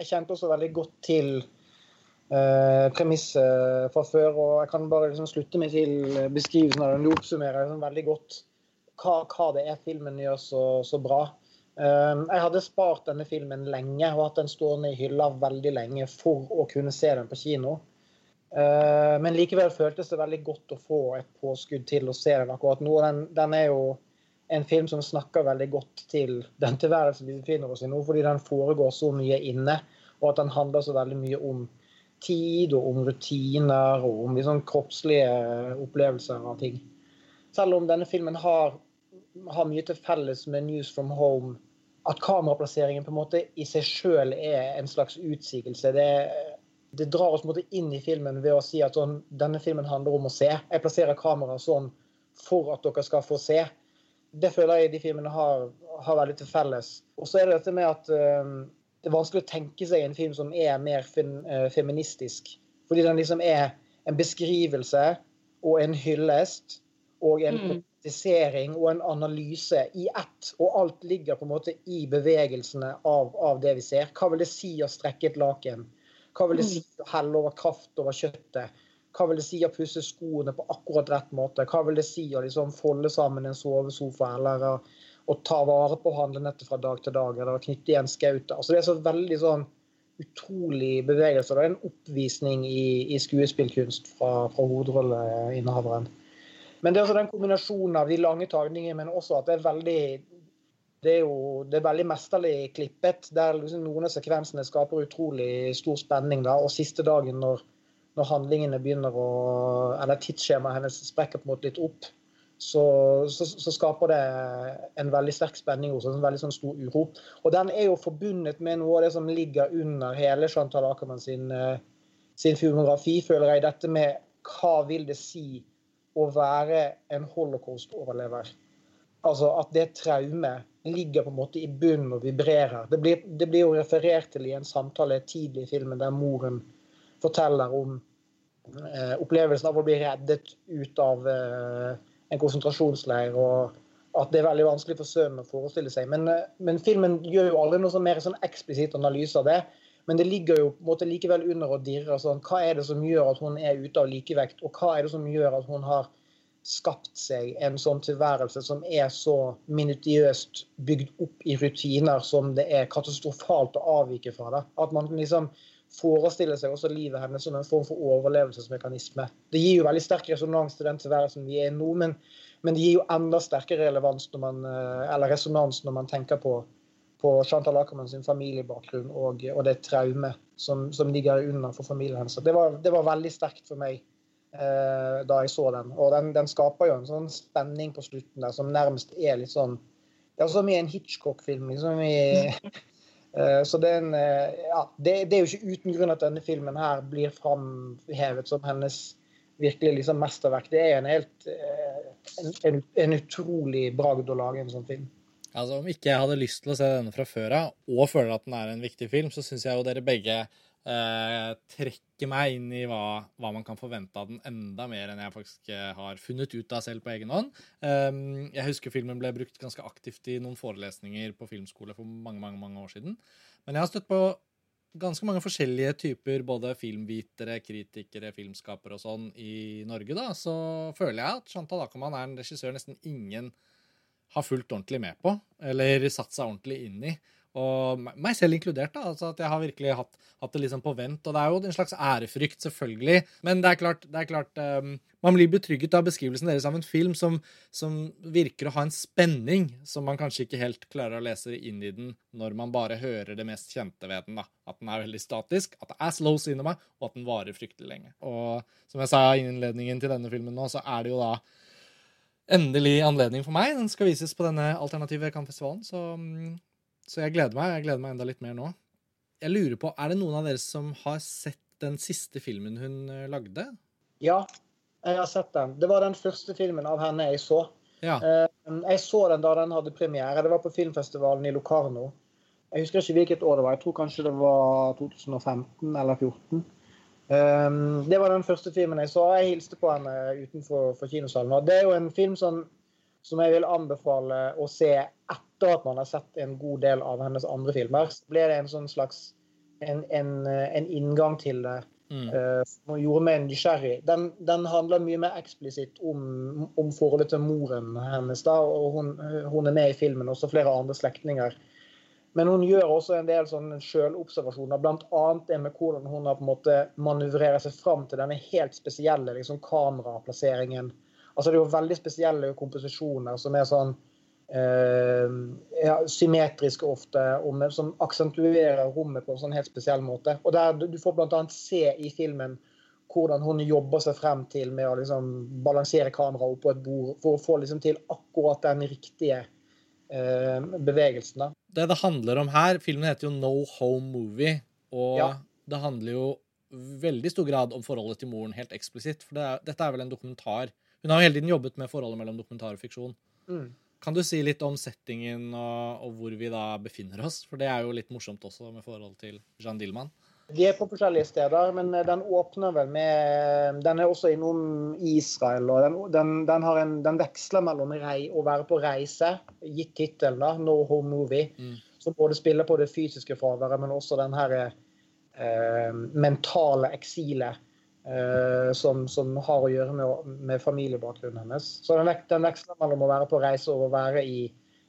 jeg kjente også veldig godt til eh, premisset fra før. Og jeg kan bare liksom slutte meg til beskrivelsen av den. Du oppsummerer liksom veldig godt hva, hva, det er filmen gjør så, så bra. Eh, jeg hadde spart denne filmen lenge og hatt den stående i hylla veldig lenge for å kunne se den på kino. Eh, men likevel føltes det veldig godt å få et påskudd til å se den akkurat nå. Den, den er jo en film som snakker veldig godt til den tilværelsen vi befinner oss i nå, fordi den foregår så mye inne, og at den handler så veldig mye om tid og om rutiner og om liksom kroppslige opplevelser av ting. Selv om denne filmen har, har mye til felles med 'News from Home', at kameraplasseringen på en måte i seg sjøl er en slags utsigelse. Det, det drar oss måte inn i filmen ved å si at sånn, denne filmen handler om å se. Jeg plasserer kameraet sånn for at dere skal få se det føler jeg de filmene har, har veldig til felles. Og så er det dette med at uh, det er vanskelig å tenke seg en film som er mer fin, uh, feministisk. Fordi den liksom er en beskrivelse og en hyllest og en mm. og en analyse i ett. Og alt ligger på en måte i bevegelsene av, av det vi ser. Hva vil det si å strekke et laken? Hva vil det mm. si å helle over kraft over kjøttet? Hva vil det si å pusse skoene på akkurat rett måte? Hva vil det si å liksom folde sammen en sovesofa eller å, å ta vare på handlenettet fra dag til dag eller å knytte igjen skauter? Altså, det er så veldig sånn utrolig bevegelse. Det er en oppvisning i, i skuespillkunst fra, fra hovedrolleinnehaveren. Men det er også den kombinasjonen av de lange tagningene, men også at det er veldig det er jo det er veldig mesterlig klippet. der liksom Noen av sekvensene skaper utrolig stor spenning. da, Og siste dagen når når handlingene begynner å Eller tidsskjemaet hennes sprekker på en måte litt opp, så, så, så, skaper det en veldig sterk spenning hos en veldig sånn stor uro. Og den er jo forbundet med noe av det som ligger under hele Chantal Ackermann sin, eh, sin filmografi, føler jeg. Dette med hva vil det si å være en holocaust-overlever? Altså at det traumet ligger på en måte i bunnen og vibrerer. Det blir, det blir jo referert til i en samtale tidlig i filmen der moren forteller om eh, opplevelsen av å bli reddet ut av eh, en konsentrasjonsleir. og at det er veldig vanskelig for sønnen å forestille seg. Men, eh, men, filmen gjør jo aldri noe sånn mer sånn eksplisitt analyse av det. Men det ligger jo på en måte likevel under og dirrer. Sånn, hva er det som gjør at hun er ute av likevekt, og hva er det som gjør at hun har skapt seg en sånn tilværelse som er så minutiøst bygd opp i rutiner som det er katastrofalt å avvike fra. det. At man liksom forestiller seg også livet hennes som en form for overlevelsesmekanisme. Det gir jo veldig sterk resonans til den tilværelsen vi er i nå, men, men, det gir jo enda sterkere relevans når man, eh, eller resonans når man tenker på, på Chantal Ackermann sin familiebakgrunn og, og det traumet som, som, ligger under for familien hennes. Det var, det var veldig sterkt for meg eh, da jeg så den. Og den, den, skaper jo en sånn spenning på slutten der som nærmest er litt sånn Det er som i en Hitchcock-film. liksom i Eh, så er, eh, ja, det, det er, jo ikke uten grunn at denne filmen her blir framhevet som hennes virkelig liksom mesterverk. Det er en helt eh, en, en, en utrolig bragd å lage en sånn film. Altså, Om ikke jeg hadde lyst til å se denne fra før av, og føler at den er en viktig film, så syns jeg jo dere begge eh, trekker meg inn i hva, hva, man kan forvente av den, enda mer enn jeg faktisk eh, har funnet ut av selv på egen hånd. Um, jeg husker filmen ble brukt ganske aktivt i noen forelesninger på filmskole for mange, mange, mange år siden. Men jeg har støtt på ganske mange forskjellige typer både filmvitere, kritikere, filmskapere og sånn i Norge, da, så føler jeg at Chantal Ackermann er en regissør nesten ingen har fulgt ordentlig med på, eller satt seg ordentlig inn i. Og meg selv inkludert. da, altså At jeg har virkelig hatt, hatt, det liksom på vent. Og det er jo en slags ærefrykt, selvfølgelig. Men det er klart, det er klart um, man blir betrygget av beskrivelsen deres av en film som, som, virker å ha en spenning som man kanskje ikke helt klarer å lese inn i den når man bare hører det mest kjente ved den. da, At den er veldig statisk, at det er slow cinema, og at den varer fryktelig lenge. Og som jeg sa i innledningen til denne filmen nå, så er det jo da endelig anledning for meg. Den skal vises på denne alternative Cannes-festivalen. Så um, så jeg gleder meg. Jeg gleder meg enda litt mer nå. Jeg lurer på, Er det noen av dere som har sett den siste filmen hun eh, lagde? Ja, jeg har sett den. Det var den første filmen av henne jeg så. Ja. Eh, jeg så den da den hadde premiere. Det var på filmfestivalen i Locarno. Jeg husker ikke hvilket år det var. Jeg tror kanskje det var 2015 eller 2014. Eh, det var den første filmen jeg så. Jeg hilste på henne utenfor kinosalen. Og det er jo en film som, som jeg vil anbefale å se etter etter at man har sett en god del av hennes andre filmer, så ble det en sånn slags en, en, en inngang til det Mm. Uh, gjorde meg nysgjerrig. Den, den handler mye mer eksplisitt om, om forholdet til moren hennes. da, og hun, hun er med i filmen, også flere andre slektninger. Men hun gjør også en del sånne selvobservasjoner, bl.a. det med hvordan hun har på en måte manøvrert seg fram til denne helt spesielle liksom, kameraplasseringen. Altså Det er jo veldig spesielle komposisjoner som er sånn eh, ja, symmetriske ofte, og som aksentuerer rommet på en sånn helt spesiell måte. Og der Du får bl.a. se i filmen hvordan hun jobber seg frem til med å liksom balansere kameraet oppå et bord for å få liksom til akkurat den riktige eh, bevegelsen. da. Det det handler om her Filmen heter jo No Home Movie, og Ja. det handler jo veldig stor grad om forholdet til moren helt eksplisitt. For det er, dette er vel en dokumentar. Hun har jo hele tiden jobbet med forholdet mellom dokumentar og fiksjon. Mm. Kan du si litt om settingen og, og hvor vi da befinner oss? For det er jo litt morsomt også med forhold til Jean Dilman. Vi er på forskjellige steder, men eh, den åpner vel med Den er også innom Israel. og Den, den, den, har en, den veksler mellom rei, å være på reise, gitt tittelen, da, No Home Movie, Mm. som både spiller på det fysiske fraværet, men også den her eh, mentale eksilet som, som har å gjøre med, med familiebakgrunnen hennes. Så den, den veksler mellom å være på reise og å være i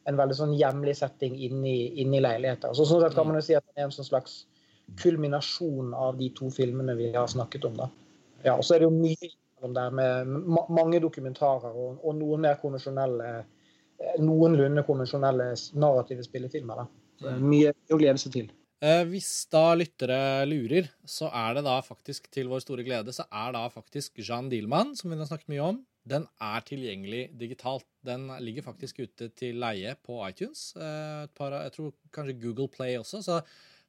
en veldig sånn hjemlig setting inni, inni leiligheter. Så sånn sett kan man jo si at den er en sånn slags kulminasjon av de to filmene vi har snakket om. da. Ja, og så er det jo mye mellom der med ma mange dokumentarer og, og noen mer konvensjonelle eh, noenlunde konvensjonelle narrative spillefilmer. da. Mye å glede seg til. Eh, hvis da lyttere lurer, så er det da faktisk, til vår store glede, så er da faktisk Jean Dielmann, som vi har snakket mye om, den er tilgjengelig digitalt. Den ligger faktisk ute til leie på iTunes. Eh, par, jeg tror kanskje Google Play også. Så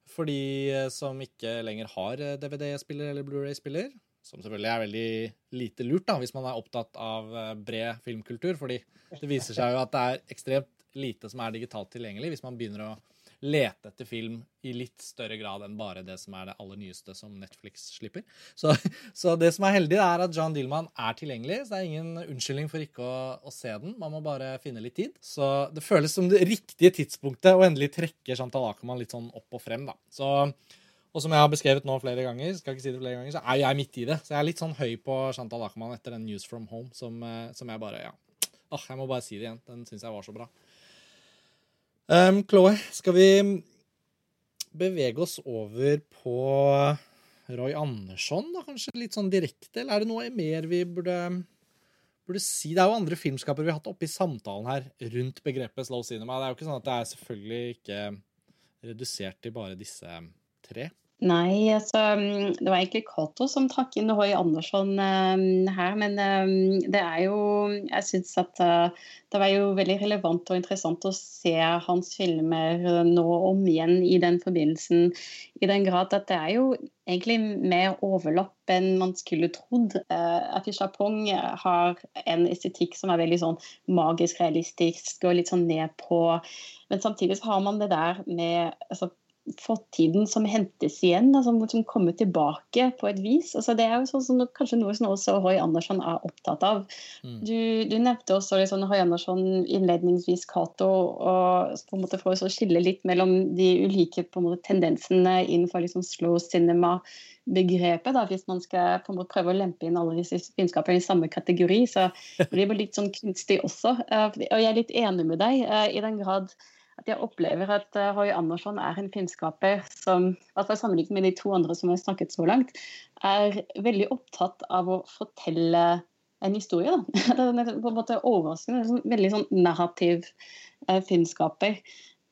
for de eh, som ikke lenger har DVD-spiller eller Blu-ray-spiller, som selvfølgelig er veldig lite lurt da, hvis man er opptatt av bred filmkultur, fordi det viser seg jo at det er ekstremt lite som er digitalt tilgjengelig hvis man begynner å lete etter film i litt større grad enn bare det som er det aller nyeste som Netflix slipper. Så, så det som er heldig, er at John Dillman er tilgjengelig. Så det er ingen unnskyldning for ikke å, å se den. Man må bare finne litt tid. Så det føles som det riktige tidspunktet å endelig trekke Chantal Akerman litt sånn opp og frem, da. Så, og som jeg har beskrevet nå flere ganger, skal ikke si det flere ganger, så er jeg midt i det. Så jeg er litt sånn høy på Chantal Akerman etter den News from Home som, eh, som jeg bare Ja. Åh, jeg må bare si det igjen. Den syns jeg var så bra. Um, Chloé, skal vi bevege oss over på Roy Andersson, da, kanskje litt sånn direkte? Eller er det noe mer vi burde, burde si? Det er jo andre filmskapere vi har hatt oppe i samtalen her rundt begrepet slow cinema. Det er jo ikke sånn at det er selvfølgelig ikke redusert til bare disse tre. Nei, altså mm, det var egentlig Cato som trakk inn Høy Andersson uh, her. Men uh, det er jo Jeg syns at uh, det var jo veldig relevant og interessant å se hans filmer eh, nå om igjen i den forbindelsen. I den grad at det er jo egentlig mer overlapp enn man skulle trodd. Uh, Afi Pong har en estetikk som er veldig sånn magisk realistisk og litt sånn ned på Men samtidig så har man det der med altså, fortiden som hentes igjen, da, som, som kommer tilbake på et vis. Altså, det er jo sånn, sånn, kanskje noe som også Roy Andersson er opptatt av. Mm. Du, du nevnte også liksom, Roy Andersson innledningsvis Cato, og på en måte for å skille litt mellom de ulike måte, tendensene innenfor liksom, slow cinema-begrepet. da, Hvis man skal på en måte prøve å lempe inn alle disse filmskaperne i samme kategori, så blir det litt sånn kunstig også. Uh, og jeg er litt enig med deg uh, i den grad jeg opplever at uh, Roy Andersson er en filmskaper som, i sammenlignet med de to andre som har snakket så langt, er veldig opptatt av å fortelle en historie. Da. Det er på en måte overraskende. En veldig sånn narrativ finskaper. filmskaper.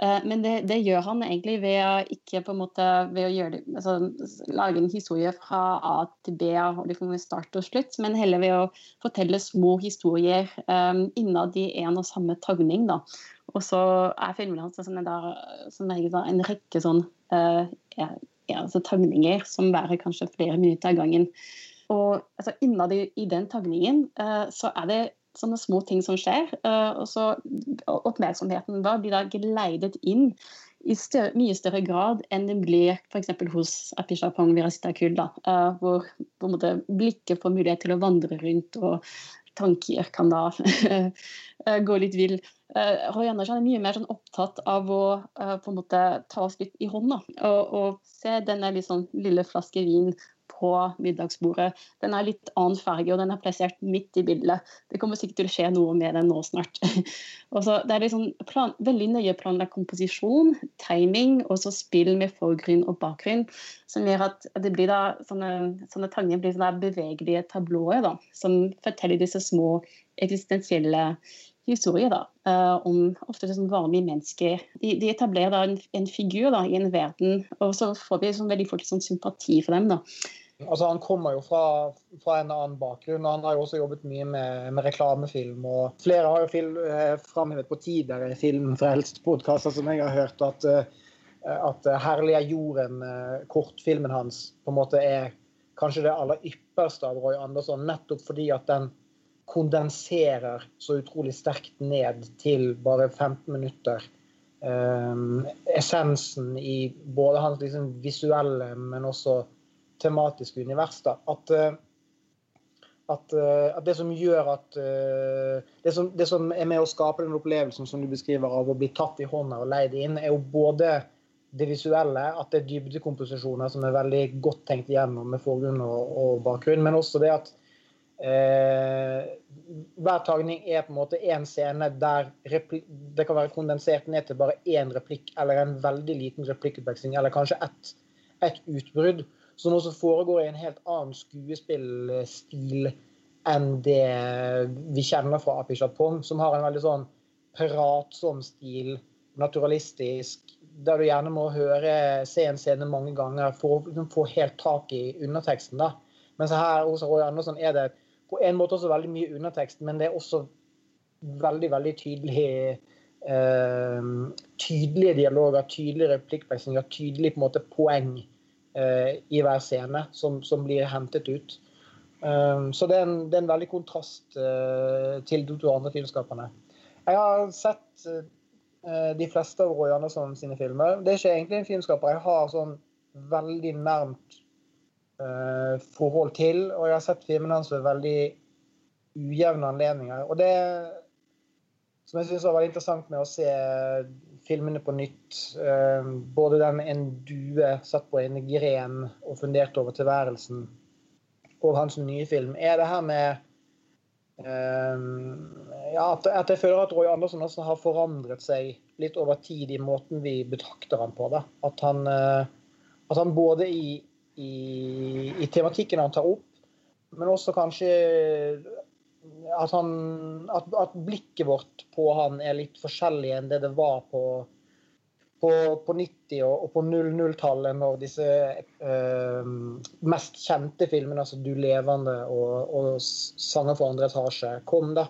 Uh, men det, det, gjør han egentlig ved å ikke på en måte ved å gjøre altså, lage en historie fra A til B og liksom start og slutt, men heller ved å fortelle små historier um, innad i en og samme tagning. da. Og så er filmene hans som, der, som en rekke sånn uh, ja, altså tagninger som værer kanskje flere minutter av gangen. Og altså, innad i, i den tagningen uh, så er det sånne små ting som skjer. Uh, og så oppmerksomheten vår blir da geleidet inn i større, mye større grad enn det blir f.eks. hos Apishapong Virasitakul, da, hvor på en måte blikket får mulighet til å vandre rundt og tanker kan da gå litt vill. Roy Andersen er mye mer sånn opptatt av å på en måte ta oss litt i hånda og, og se denne liksom, lille flaske vin på middagsbordet. Den er litt annen farge, og den er plassert midt i bildet. Det kommer sikkert til å skje noe med den nå snart. så, det er liksom plan, veldig nøye planlagt komposisjon, timing og så spill med forgrunn og bakgrunn, som gjør at det blir da, sånne, sånne tanger blir sånne bevegelige tablåer da, som forteller disse små eksistensielle historier da, uh, om ofte liksom vanlige mennesker. De, de etablerer da en, en figur da, i en verden, og så får vi sånn veldig fort sånn sympati for dem. da. Altså, Han kommer jo fra, fra, en annen bakgrunn, og han har jo også jobbet mye med, med reklamefilm. og Flere har jo film, eh, framhevet på tidligere filmfrelst-podkaster som jeg har hørt, at, eh, at 'Herlig er jorden', eh, kortfilmen hans, på en måte er kanskje det aller ypperste av Roy Andersson, nettopp fordi at den kondenserer så utrolig sterkt ned til bare 15 minutter. Um, essensen i både hans liksom, visuelle, men også tematiske univers. Da. At, uh, at, uh, at, det som gjør at uh, det, som, det, som, er med å skape den opplevelsen som du beskriver av å bli tatt i hånda og leid inn, er jo både det visuelle, at det er dybdekomposisjoner som er veldig godt tenkt igjennom med forgrunn og, og bakgrunn, men også det at Eh, hver tagning er på en måte én scene der det kan være kondensert ned til bare én replikk eller en veldig liten replikkutveksling, eller kanskje ett et utbrudd, som også foregår i en helt annen skuespillstil enn det vi kjenner fra Api Pong, som har en veldig sånn pratsom stil, naturalistisk, der du gjerne må høre, se en scene mange ganger for å liksom, få helt tak i underteksten. da. Mens her hos Roy Andersson er det på en måte også veldig mye undertekst, men det er også veldig, veldig tydelig eh, tydelige dialoger, tydelige replikkvekslinger, tydelig på en måte poeng eh, i hver scene som, som blir hentet ut. Um, så det er, en, det er, en, veldig kontrast uh, til de to andre filmskaperne. Jeg har sett uh, de fleste av Roy Andersson sine filmer. Det er ikke egentlig en filmskaper jeg har sånn veldig nærmt forhold til. Og jeg har sett filmene hans ved veldig ujevne anledninger. Og det som jeg syns var veldig interessant med å se filmene på nytt, uh, både den 'En due satt på en gren og funderte over tilværelsen', og hans nye film, er det her med um, ja, at, jeg føler at Roy Andersen også har forandret seg litt over tid i måten vi betrakter ham på. Da. At han, at han både i i, i tematikken han tar opp, men også kanskje at, han, at, at, blikket vårt på han er litt forskjellig enn det det var på, på, på 90- og, og på 00-tallet, når disse eh, mest kjente filmene, altså 'Du levende' og, og 'Sanger for andre etasje', kom. da.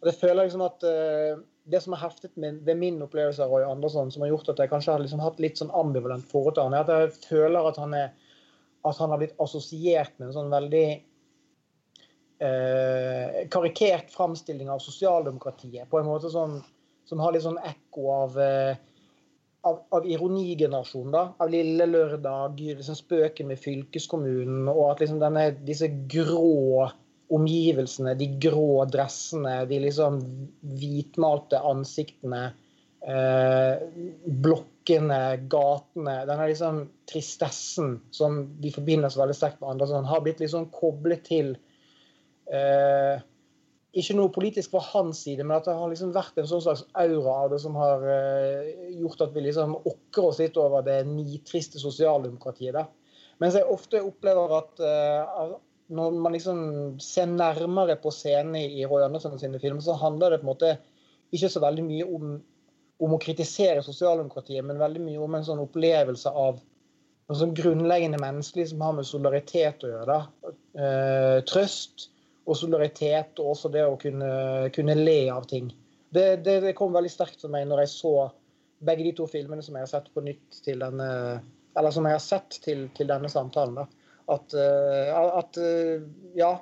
Og det føler jeg liksom at eh, det som har heftet med, ved min opplevelse av Roy Andersson, som har gjort at jeg kanskje har liksom hatt litt sånn ambivalent forhold til han, er at jeg føler at han er at han har blitt assosiert med en sånn veldig eh, karikert framstilling av sosialdemokratiet. På en måte som, som har litt sånn ekko av, eh, av, av ironigenerasjonen. da, Av Lille Lørdag, liksom spøken med fylkeskommunen, og at liksom denne, disse grå omgivelsene, de grå dressene, de liksom hvitmalte ansiktene, eh, blokk blokkene, gatene, denne liksom tristessen som vi forbinder så veldig sterkt med andre, sånn, har blitt liksom koblet til eh, Ikke noe politisk fra hans side, men at det har liksom vært en sånn slags aura av det som har eh, gjort at vi liksom okrer oss litt over det nitriste sosialdemokratiet. der. Mens jeg ofte opplever at eh, når man liksom ser nærmere på scenen i Roy Andersen sine filmer, så handler det på en måte ikke så veldig mye om om å kritisere sosialdemokratiet, men veldig mye om en sånn opplevelse av noe sånn grunnleggende menneskelig som har med solidaritet å gjøre. Eh, trøst og solidaritet, og også det å kunne, kunne le av ting. Det, det, det, kom veldig sterkt for meg når jeg så begge de to filmene som jeg har sett på nytt til denne eller som jeg har sett til, til denne samtalen. Da. At, uh, at uh, ja,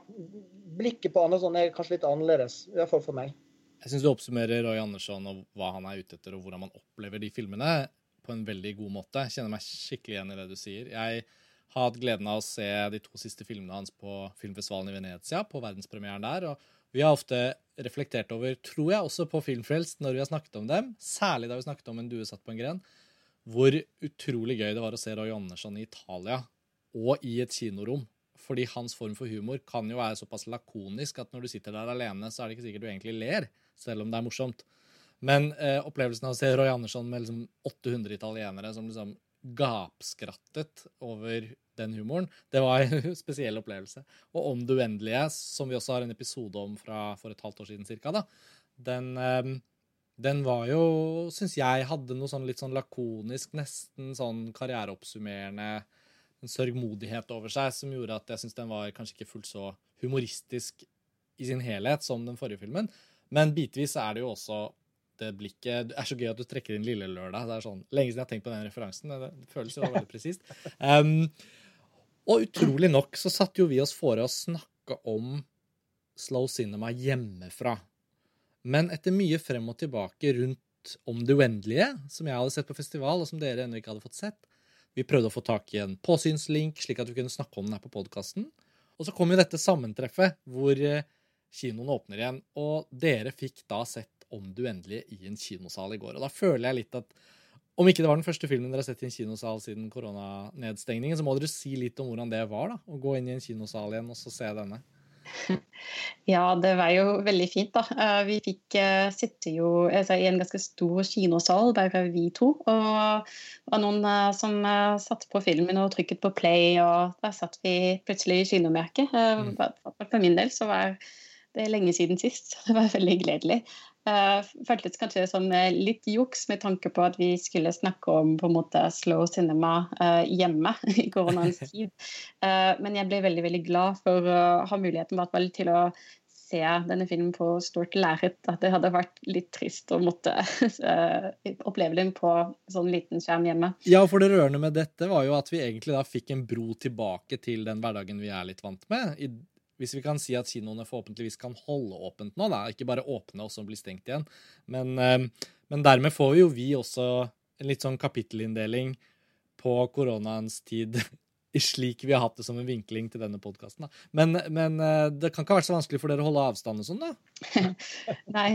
blikket på Andersson er kanskje litt annerledes, i hvert fall for meg. Jeg syns du oppsummerer Roy Andersson og hva han er ute etter, og hvordan man opplever de filmene, på en veldig god måte. Jeg kjenner meg skikkelig igjen i det du sier. Jeg har hatt gleden av å se de to siste filmene hans på filmfestivalen i Venezia, på verdenspremieren der. og vi har ofte reflektert over, tror jeg, også på Filmfrelst når vi har snakket om dem, særlig da vi snakket om En due satt på en gren, hvor utrolig gøy det var å se Roy Andersson i Italia og i et kinorom Fordi hans form for humor kan jo være såpass lakonisk at når du sitter der alene, så er det ikke sikkert du egentlig ler, selv om det er morsomt. Men eh, opplevelsen av å se Roy Andersson med liksom 800 italienere som liksom gapskrattet over den humoren, det var en spesiell opplevelse. Og Om det uendelige, som vi også har en episode om fra for et halvt år siden cirka, da, den, eh, den var jo, syns jeg, hadde noe sånn litt sånn lakonisk, nesten sånn karriereoppsummerende en sørgmodighet over seg som gjorde at jeg syns den var kanskje ikke fullt så humoristisk i sin helhet som den forrige filmen. Men bitvis er det jo også det blikket Det er så gøy at du trekker inn Lille Lørdag. Det er sånn, Lenge siden jeg har tenkt på den referansen. Det føles jo veldig presist. Um, og utrolig nok så satte jo vi oss fore å snakke om slow cinema hjemmefra. Men etter mye frem og tilbake rundt Om det uendelige, som jeg hadde sett på festival, og som dere ennå ikke hadde fått sett, vi prøvde å få tak i en påsynslink, slik at vi kunne snakke om den her på podkasten. Og så kom jo dette sammentreffet hvor eh, kinoen åpner igjen, og dere fikk da sett Om du endelig i en kinosal i går. Og da føler jeg litt at om ikke det var den første filmen dere har sett i en kinosal siden koronanedstengningen, så må dere si litt om hvordan det var, da, å gå inn i en kinosal igjen og så se denne. Ja, det var jo veldig fint, da. Eh, vi fikk uh, sitte jo altså, i en ganske stor kinosal, bare vi to. Og det var noen uh, som uh, satte på filmen og trykket på play, og da satt vi plutselig i kinomerket. Mm. For min del så var det er lenge siden sist. så Det var veldig gledelig. Uh, føltes kanskje som litt juks med tanke på at vi skulle snakke om på en måte slow cinema uh, hjemme i koronaens tid. Uh, men jeg ble veldig veldig glad for å ha muligheten til å se denne filmen på stort lerret. At det hadde vært litt trist å måtte oppleve den på sånn liten skjerm hjemme. Ja, for det rørende med dette var jo at vi egentlig da fikk en bro tilbake til den hverdagen vi er litt vant med. I hvis vi kan si at kinoene forhåpentligvis kan holde åpent nå, da, ikke bare åpne og så bli stengt igjen. Men, eh, men, dermed får jo vi også en litt sånn kapittelinndeling på koronaens tid, slik vi har hatt det som en vinkling til denne podkasten. Men, men, eh, det kan ikke ha vært så vanskelig for dere å holde avstand og sånn, da? Nei.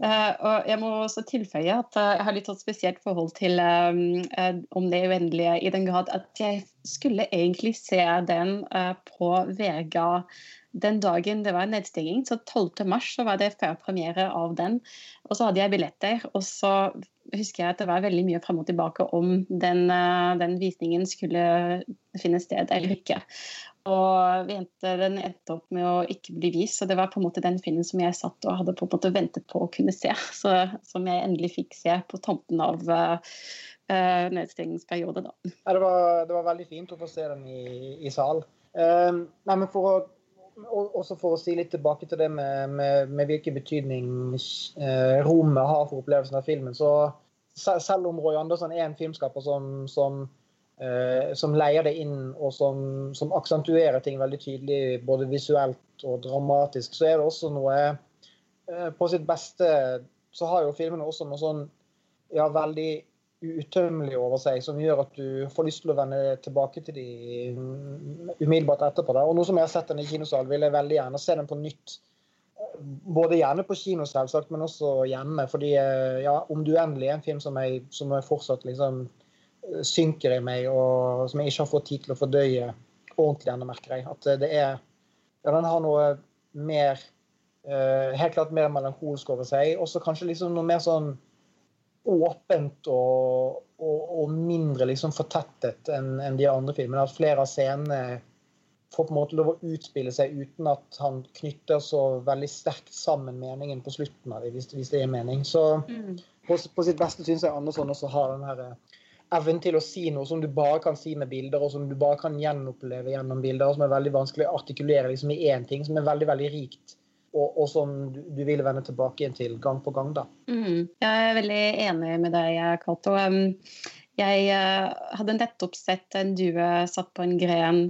Eh, og jeg må også tilføye at jeg har litt sånn spesielt forhold til Om det uendelige, i den grad at jeg skulle egentlig se den på Vega den dagen det var nedstenging, så 12. mars, var det førpremiere av den. Og så hadde jeg billetter, og så husker jeg at det var veldig mye fram og tilbake om den, eh, den visningen skulle finne sted eller ikke. Og vi endte, den endte opp med å ikke bli vist, så det var på en måte den filmen som jeg satt og hadde på en måte ventet på å kunne se. Så, som jeg endelig fikk se på tampen av uh, nedstengingsperiode. Da. Ja, det, var, det var veldig fint å få se den i, i sal. Uh, nei, men for å også for å si litt tilbake til det med, med, med hvilken betydning eh, rommet har for opplevelsen av filmen, så selv om Roy Andersson er en filmskaper som, som, eh, som leier det inn, og som, som, aksentuerer ting veldig tydelig, både visuelt og dramatisk, så er det også noe eh, På sitt beste så har jo filmene også noe sånn ja, veldig utømmelig over seg, som gjør at du får lyst til å vende tilbake til de umiddelbart etterpå. Der. Og nå som jeg har sett den i kinosal, vil jeg veldig gjerne se den på nytt. Både gjerne på kino, selvsagt, men også hjemme. Fordi eh, ja, Om du endelig er en film som jeg, som jeg fortsatt liksom eh, synker i meg, og som jeg ikke har fått tid til å fordøye ordentlig ennå, merker jeg. At det er Ja, den har noe mer uh, Helt klart mer melankolsk over seg. Også kanskje liksom noe mer sånn åpent og, og, og mindre liksom fortettet enn en de andre filmene. At flere av scenene får på en måte lov å utspille seg uten at han knytter så veldig sterkt sammen meningen på slutten av det, hvis, hvis det gir mening. Så mm. på, på, sitt beste syns jeg Andersson også har den her eh, evnen til å si noe som du bare kan si med bilder, og som du bare kan gjenoppleve gjennom bilder, og som er veldig vanskelig å artikulere liksom, i én ting, som er veldig, veldig rikt og, og, som du, du vil vende tilbake igjen til gang på gang. da. Mm, jeg er veldig enig med deg, Cato. Jeg uh, hadde nettopp sett en due satt på en gren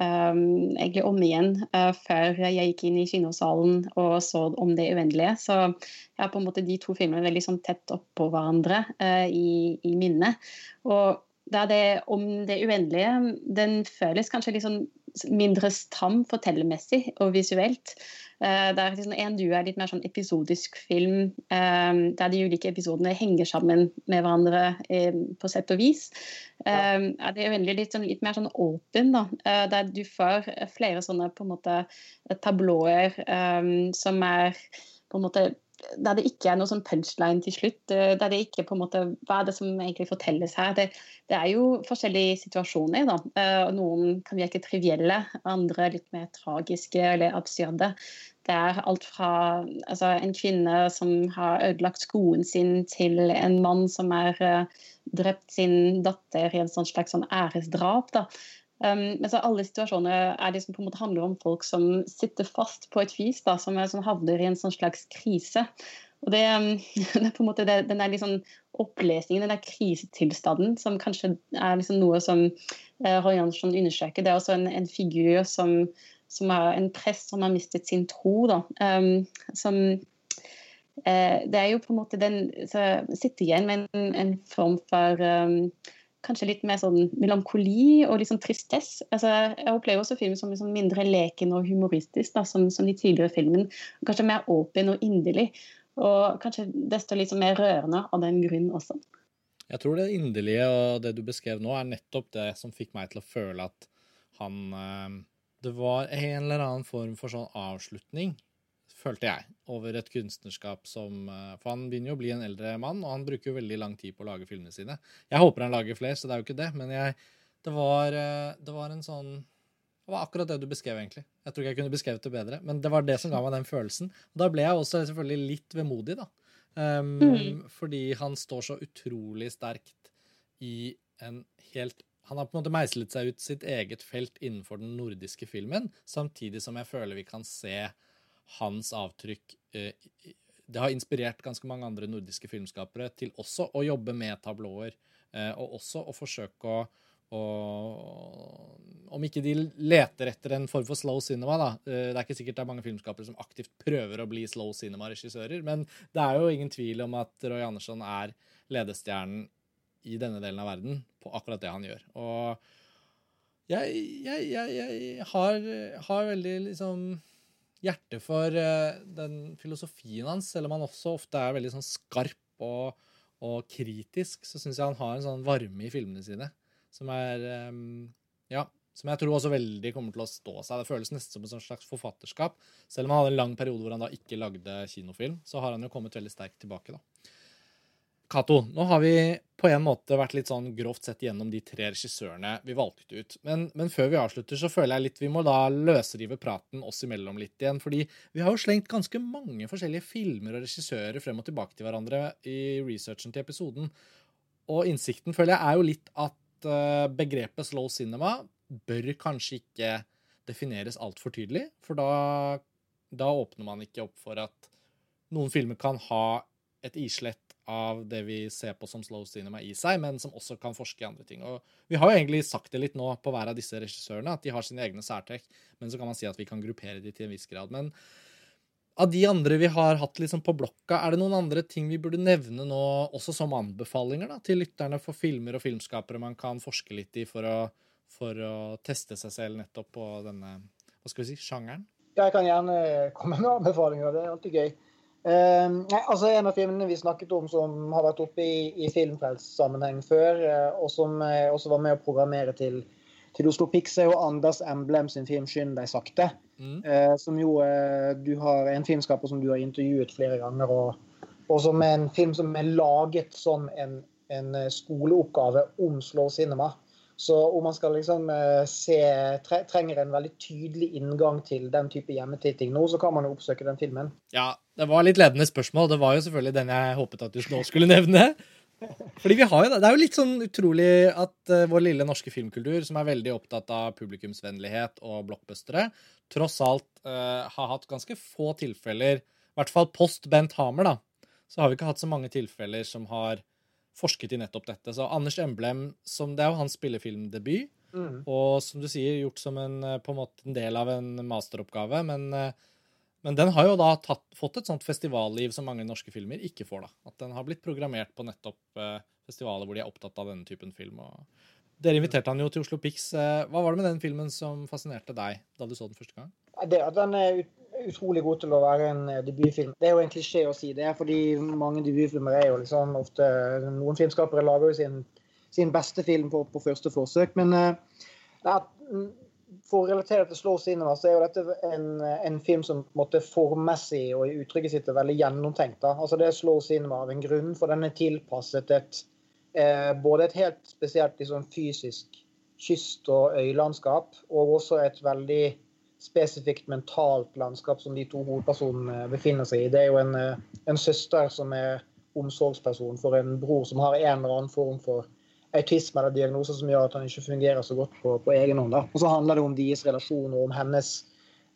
um, egentlig om igjen uh, før jeg gikk inn i kinosalen og så om det uendelige. Så jeg har på en måte de to filmene veldig sånn tett oppå hverandre uh, i, i minnet. Og er det om det uendelige. Den føles kanskje litt sånn mindre stram fortellermessig og visuelt. Uh, der liksom En duo er litt mer sånn episodisk film, um, der de ulike episodene henger sammen med hverandre um, på sett og vis. Ja. Det er veldig litt, sånn, litt mer sånn åpen, da, der du får flere sånne på en måte tablåer som er på en måte der det ikke er noe sånn punchline til slutt. Der det ikke på en måte, Hva er det som egentlig fortelles her? Det, det er jo forskjellige situasjoner. da. Eh, noen kan virke trivielle, andre litt mer tragiske eller absurde. Det er alt fra altså, en kvinne som har ødelagt skoen sin, til en mann som har uh, drept sin datter i en sånn slags sånn æresdrap. da. Um, men så alle situasjoner er det som på en måte handler om folk som sitter fast på et vis, da, som, som havner i en sånn slags krise. Og det, um, det, er på en måte det, den der liksom opplesningen, den der krisetilstanden, som kanskje er liksom noe som uh, Roy Jansson undersøker. Det er også en, en figur som, som er en prest som har mistet sin tro. Da, um, som uh, Det er jo på en måte den som Sitter igjen med en, en form for um, kanskje litt mer sånn melankoli og litt sånn tristesse. Altså, jeg opplever også film som liksom mindre leken og humoristisk, da, som, som, de tidligere filmene. Kanskje mer åpen og inderlig. Og kanskje desto litt mer rørende av den grunn også. Jeg tror det inderlige og det du beskrev nå, er nettopp det som fikk meg til å føle at han eh, Det var en eller annen form for sånn avslutning følte jeg, over et kunstnerskap som eh, For han begynner jo å bli en eldre mann, og han bruker jo veldig lang tid på å lage filmene sine. Jeg håper han lager flere, så det er jo ikke det, men jeg, det, var, eh, det var en sånn Det var akkurat det du beskrev, egentlig. Jeg tror ikke jeg kunne beskrevet det bedre, men det var det som ga meg den følelsen. Og da ble jeg også selvfølgelig litt vemodig, da. Um, mm. Fordi han står så utrolig sterkt i en helt han har på en måte meislet seg ut sitt eget felt innenfor den nordiske filmen, samtidig som jeg føler vi kan se hans avtrykk eh, Det har inspirert ganske mange andre nordiske filmskapere til også å jobbe med tablåer, eh, og også å forsøke å og om ikke de leter etter en form for slow cinema, da. Eh, det er ikke sikkert det er mange filmskapere som aktivt prøver å bli slow cinema-regissører, men det er jo ingen tvil om at Roy Andersson er ledestjernen i denne delen av verden på akkurat det han gjør. Og jeg, jeg, jeg, jeg har, har veldig liksom hjerte for uh, den filosofien hans, selv om han også ofte er veldig sånn skarp og, og kritisk, så syns jeg han har en sånn varme i filmene sine som er um, Ja, som jeg tror også veldig kommer til å stå seg. Det føles nesten som et slags forfatterskap. Selv om han hadde en lang periode hvor han da ikke lagde kinofilm, så har han jo kommet veldig sterkt tilbake, da. Cato, nå har vi på en måte vært litt sånn grovt sett gjennom de tre regissørene vi valgte ut. Men, men, før vi avslutter, så føler jeg litt vi må da løsrive praten oss imellom litt igjen. Fordi vi har jo slengt ganske mange forskjellige filmer og regissører frem og tilbake til hverandre i researchen til episoden. Og innsikten, føler jeg, er jo litt at uh, begrepet slow cinema bør kanskje ikke defineres altfor tydelig. For da, da åpner man ikke opp for at noen filmer kan ha et islett av det vi ser på som slow cinema i seg, men som også kan forske i andre ting. Og Vi har jo egentlig sagt det litt nå på hver av disse regissørene, at de har sine egne særtrekk, men så kan man si at vi kan gruppere de til en viss grad. Men av de andre vi har hatt liksom på blokka, er det noen andre ting vi burde nevne nå, også som anbefalinger da, til lytterne for filmer og filmskapere man kan forske litt i for å, for å teste seg selv nettopp på denne hva skal vi si, sjangeren? Jeg kan gjerne komme med anbefalinger. Det er alltid gøy. Uh, altså En av filmene vi snakket om som har vært oppe i, i filmfrelst-sammenheng før, uh, og som uh, også var med å programmere til, til Oslo Pix, er jo Anders Emblem sin film 'Skynd deg sakte'. Mm. Eh, som jo du har en filmskaper som du har intervjuet flere ganger, og, og som er en film som er laget som en, en skoleoppgave om slow cinema. Så om man skal liksom eh, se trenger en veldig tydelig inngang til den type hjemmetitting nå, så kan man jo oppsøke den filmen. Ja, det var litt ledende spørsmål. Det var jo selvfølgelig den jeg håpet at du nå skulle nevne. Fordi vi har jo, Det er jo litt sånn utrolig at uh, vår lille norske filmkultur, som er veldig opptatt av publikumsvennlighet og blockbustere, tross alt uh, har hatt ganske få tilfeller, i hvert fall post Bent Hamer, da, så har vi ikke hatt så mange tilfeller som har forsket i nettopp dette. Så Anders Emblem, som det er jo hans spillefilmdebut, mm. og som du sier, gjort som en, eh, på en måte en del av en masteroppgave. Men, eh, men den har jo da tatt, fått et sånt festivalliv som mange norske filmer ikke får. da. At den har blitt programmert på nettopp eh, festivaler hvor de er opptatt av denne typen film. og Dere inviterte han jo til Oslo Pix. Hva var det med den filmen som fascinerte deg da du så den første gang? Det at den er utrolig god til å være en eh, debutfilm. Det er jo en klisjé å si det, fordi mange debutfilmer er jo liksom ofte Noen filmskapere lager jo sin, sin beste film på, på, første forsøk, men uh, for å relatere til Slow Cinema, så er jo dette en, en film som på en formmessig og i uttrykket sitt er veldig gjennomtenkt. Da. Altså Det er Slow Cinema av en grunn, for den er tilpasset et eh, både et helt spesielt liksom, fysisk kyst- og øylandskap, og også et veldig spesifikt mentalt landskap som de to hovedpersonene befinner seg i. Det er jo en, eh, en søster som er omsorgsperson for en bror som har en eller annen form for autisme eller diagnoser som gjør at han ikke fungerer så godt på, på egen hånd. Og så handler det om deres relasjon og om hennes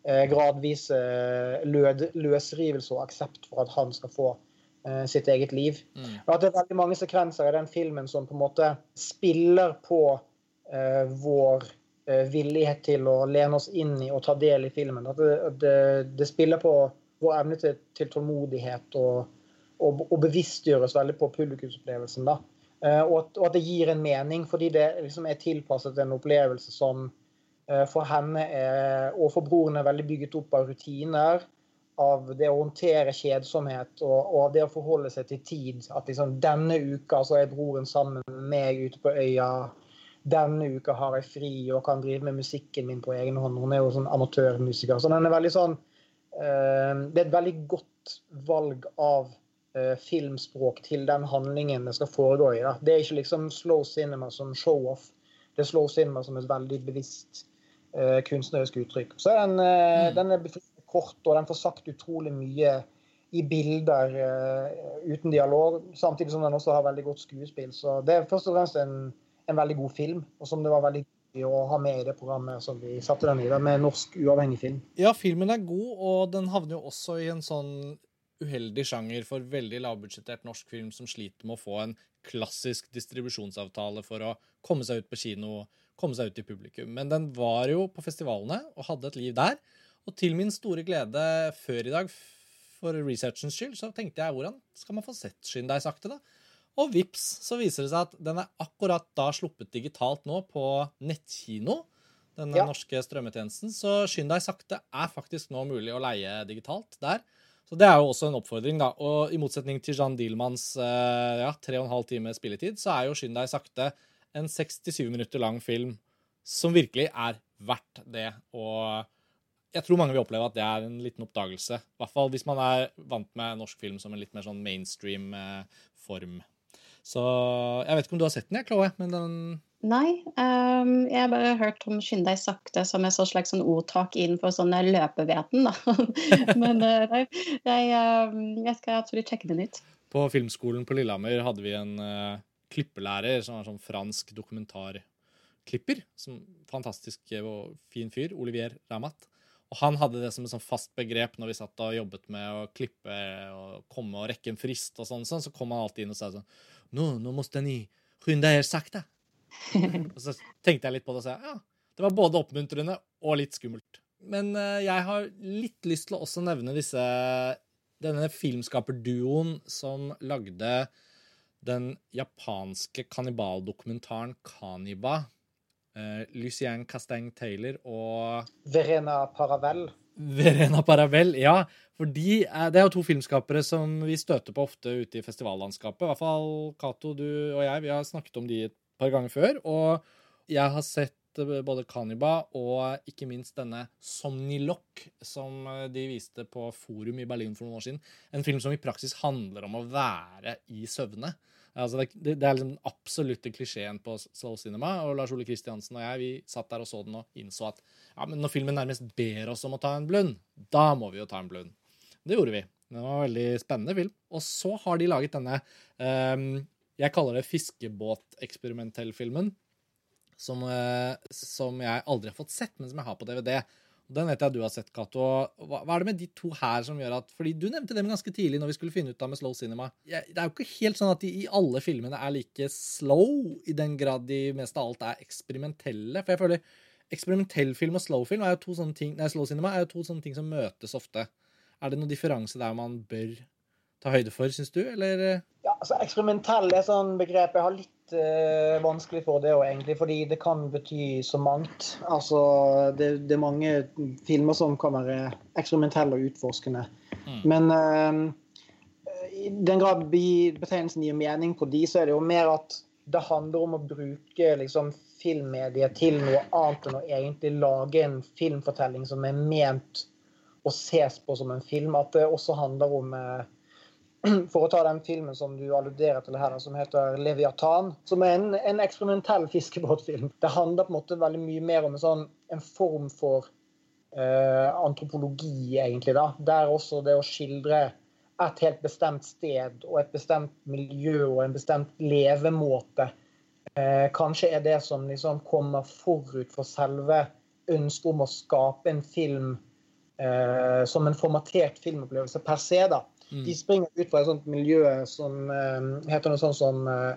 eh, gradvise lød, løsrivelse og aksept for at han skal få eh, sitt eget liv. Mm. Og at det er veldig mange sekvenser i den filmen som på en måte spiller på eh, vår eh, villighet til å lene oss inn i og ta del i filmen. At det, det, det spiller på vår evne til, til tålmodighet og, og, og bevisstgjøres veldig på publikumsopplevelsen. da. Eh, og at, og at, det gir en mening, fordi det liksom er tilpasset en opplevelse som eh, for henne er, og for broren er veldig bygget opp av rutiner. Av det å håndtere kjedsomhet og, og av det å forholde seg til tid. At liksom denne uka så er broren sammen med meg ute på øya. Denne uka har jeg fri og kan drive med musikken min på egen hånd. Hun er jo sånn amatørmusiker. Så den er veldig sånn uh, Det er et veldig godt valg av Eh, filmspråk til den handlingen det skal foregå i. Da. Det er ikke liksom slow cinema som show-off. Det er slow cinema som et veldig bevisst uh, kunstnerisk uttrykk. Så er den, mm. den er kort, og den får sagt utrolig mye i bilder uh, uten dialog, samtidig som den også har veldig godt skuespill. Så det er først og fremst en, en veldig god film, og som det var veldig gøy å ha med i det programmet som vi satte den i, det, med norsk uavhengig film. Ja, filmen er god, og den havner jo også i en sånn uheldig sjanger for veldig lavbudsjettert norsk film som sliter med å få en klassisk distribusjonsavtale for å komme seg ut på kino, komme seg ut i publikum. Men den var jo på festivalene og hadde et liv der. Og til min store glede før i dag, for researchens skyld, så tenkte jeg hvordan skal man få sett Skynd deg sakte, da? Og vips, så viser det seg at den er akkurat da sluppet digitalt nå på nettkino. Den ja. norske strømmetjenesten. Så Skynd deg sakte er faktisk nå mulig å leie digitalt der. Så det er jo også en oppfordring, da. Og i motsetning til Jean Dielmanns eh, ja, tre og en halv time spilletid, så er jo Skynd deg sakte en 67 minutter lang film som virkelig er verdt det. Og jeg tror mange vil oppleve at det er en liten oppdagelse. I hvert fall hvis man er vant med norsk film som en litt mer sånn mainstream eh, form. Så jeg vet ikke om du har sett den, jeg, Chloé, men den Nei, um, jeg har bare hørt om 'skynd deg sakte' som et slags sånn ordtak innenfor sånne løpeveten. Da. Men uh, nei, jeg, uh, jeg, skal absolutt sjekke den ut. På filmskolen på Lillehammer hadde vi en uh, klippelærer som var sånn fransk dokumentarklipper. Som fantastisk og fin fyr. Olivier Ramat. Og han hadde det som et sånn fast begrep når vi satt og jobbet med å klippe og komme og rekke en frist og sånn, så kom han alltid inn og sa sånn Nå, nå måtte ni skynde dere sakte og så tenkte jeg litt på det og sa ja, det var både oppmuntrende og litt skummelt. Men uh, jeg har litt lyst til å også nevne disse denne filmskaperduoen som lagde den japanske kannibaldokumentaren Kaniba. Uh, Lucien Casteng Taylor og Verena Paravel. Verena Parabel, ja. For de er, det er jo to filmskapere som vi støter på ofte ute i festivallandskapet. I hvert fall Cato, du og jeg. Vi har snakket om de et par ganger før. Og jeg har sett eh, både Kaniba og ikke minst denne Somnilok, som eh, de viste på Forum i Berlin for noen år siden. En film som i praksis handler om å være i søvne. Altså det, det, er liksom den absolutte klisjeen på Soul Cinema. Og Lars Ole Kristiansen og jeg vi satt der og så den og innså at ja, men når filmen nærmest ber oss om å ta en blund, da må vi jo ta en blund. Det gjorde vi. Det var en veldig spennende film. Og så har de laget denne um, jeg kaller det fiskebåteksperimentellfilmen. Som, uh, som jeg aldri har fått sett, men som jeg har på DVD. Den vet jeg du har sett, Cato. Hva, er det med de to her som gjør at Fordi du nevnte dem ganske tidlig når vi skulle finne ut av med slow cinema. Det er jo ikke helt sånn at de i alle filmene er like slow, i den grad de mest av alt er eksperimentelle. For jeg føler eksperimentell film og slow film er jo to sånne ting Nei, slow cinema er jo to sånne ting som møtes ofte. Er det noen differanse der man bør ta høyde for, syns du, eller? Ja, altså Eksperimentell er sånn begrep jeg har litt uh, vanskelig for det òg, egentlig. Fordi det kan bety så mangt. Altså, det, det, er mange filmer som kan være eksperimentelle og utforskende. Mm. Men uh, i den grad betegnelsen gir mening på de, så er det jo mer at det handler om å bruke liksom, filmmediet til noe annet enn å egentlig lage en filmfortelling som er ment å ses på som en film. At det også handler om eh, For å ta den filmen som du alluderer til her, som heter 'Leviatan', som er en, en eksperimentell fiskebåtfilm. Det handler på en måte veldig mye mer om en, sånn, en form for uh, antropologi, egentlig. da, Der også det å skildre et helt bestemt sted og et bestemt miljø og en bestemt levemåte uh, kanskje er det som liksom kommer forut for selve ønsket om å skape en film uh, som en formatert filmopplevelse per se. da. Mm. De springer ut fra et sånt miljø som eh, heter noe sånt som eh,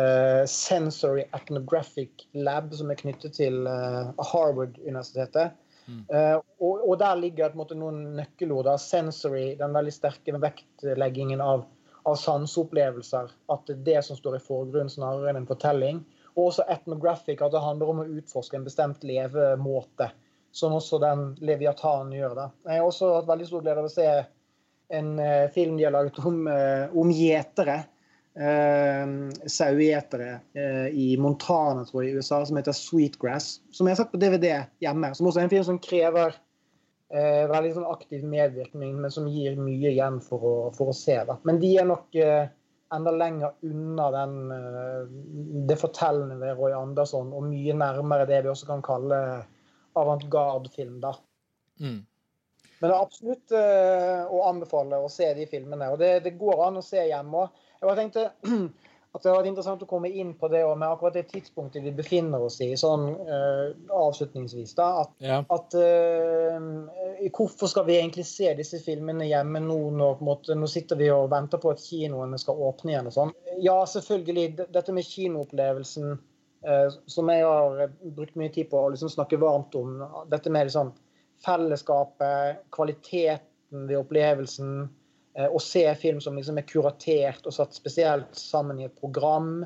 eh, Sensory Ethnographic Lab, som er knyttet til uh, Harvard-universitetet. Mm. Uh, og, og, der ligger måte, noen nøkkelord. Da. Sensory, den veldig sterke vektleggingen av, av sanseopplevelser. At det er det som står i forgrunnen snarere enn en fortelling. Og også ethnographic, at det handler om å utforske en bestemt levemåte. Som også den Leviatan gjør. Da. Jeg har også hatt veldig stor glede av å se en uh, film de har laget om, uh, om gjetere uh, sauegjetere uh, i Montana, tror jeg, i USA, som heter Sweetgrass. Som jeg har sett på DVD hjemme. Som også er en film som krever uh, veldig sånn aktiv medvirkning, men som gir mye igjen for å, for å se. Da. Men de er nok enda lenger unna den, det fortellende ved Roy Andersson, og mye nærmere det vi også kan kalle avantgarde-film. da. Mm. Men det er absolutt å anbefale å se de filmene. Og det, det går an å se hjemme òg. Jeg bare tenkte at det hadde vært interessant å komme inn på det med akkurat det tidspunktet vi befinner oss i, sånn uh, avslutningsvis. da, At, ja. at uh, Hvorfor skal vi egentlig se disse filmene hjemme nå når måte, nå sitter vi og venter på at kinoene skal åpne igjen? og sånn? Ja, selvfølgelig. Dette med kinoopplevelsen, uh, som jeg har brukt mye tid på å liksom snakke varmt om, dette med liksom, fellesskapet, kvaliteten ved opplevelsen å eh, se film som liksom er kuratert og satt spesielt sammen i et program.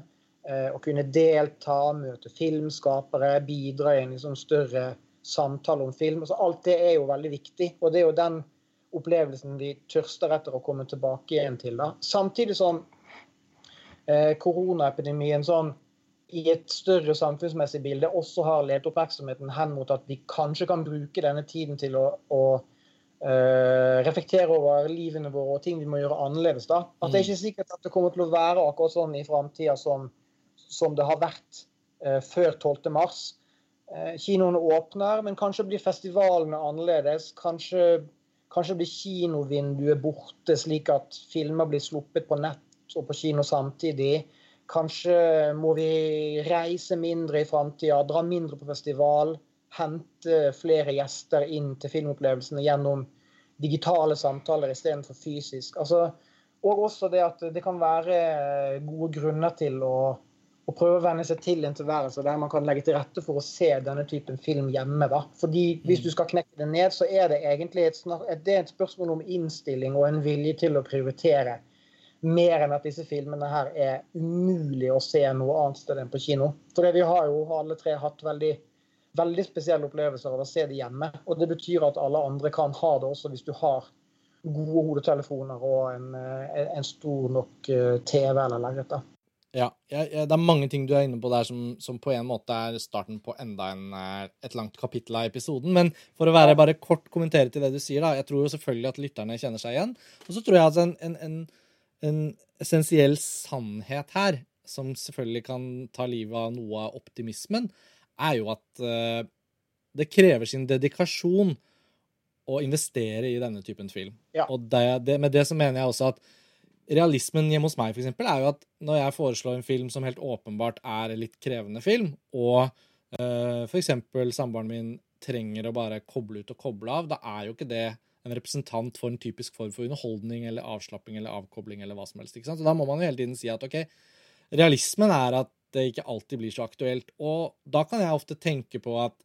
Eh, å kunne delta, møte filmskapere, bidra i en liksom større samtale om film. Altså, alt det er jo veldig viktig. Og det er jo den opplevelsen vi tørster etter å komme tilbake igjen til. Da. Samtidig som eh, koronaepidemien sånn, i et større samfunnsmessig bilde også har ledet oppmerksomheten hen mot at vi kanskje kan bruke denne tiden til å, å Uh, reflektere over livene våre og ting vi må gjøre annerledes. da. At Det er mm. ikke sikkert at det kommer til å være akkurat sånn i framtida som, som, det har vært uh, før 12.3. Uh, kinoene åpner, men kanskje blir festivalene annerledes. Kanskje, kanskje blir kinovinduet borte, slik at filmer blir sluppet på nett og på kino samtidig. Kanskje må vi reise mindre i framtida, dra mindre på festival hente flere gjester inn til filmopplevelsene gjennom digitale samtaler istedenfor fysisk. Altså, og også det at det kan være gode grunner til å, å prøve å venne seg til en tilværelse der man kan legge til rette for å se denne typen film hjemme. Da. Fordi Hvis du skal knekke det ned, så er det egentlig et, det er et spørsmål om innstilling og en vilje til å prioritere. Mer enn at disse filmene her er umulig å se noe annet sted enn på kino. For vi har jo alle tre hatt veldig veldig spesielle opplevelser av å se det hjemme. Og det betyr at alle andre kan ha det også hvis du har gode hodetelefoner og en, eh, en stor nok eh, TV eller lerret. Ja, ja, det er mange ting du er inne på der som, som, på en måte er starten på enda en, eh, et langt kapittel av episoden. Men for å være bare kort kommentere til det du sier, da. Jeg tror jo selvfølgelig at lytterne kjenner seg igjen. Og så tror jeg at en, en, en, en essensiell sannhet her, som selvfølgelig kan ta livet av noe av optimismen, er jo at uh, det krever sin dedikasjon å investere i denne typen film. Ja. Og det, det, med det så mener jeg også at realismen hjemme hos meg for eksempel, er jo at når jeg foreslår en film som helt åpenbart er en litt krevende film, og uh, for eksempel samboeren min trenger å bare koble ut og koble av, da er jo ikke det en representant for en typisk form for underholdning eller avslapping eller avkobling eller hva som helst. Så da må man jo hele tiden si at OK, realismen er at det ikke alltid blir så aktuelt. Og da kan jeg ofte tenke på at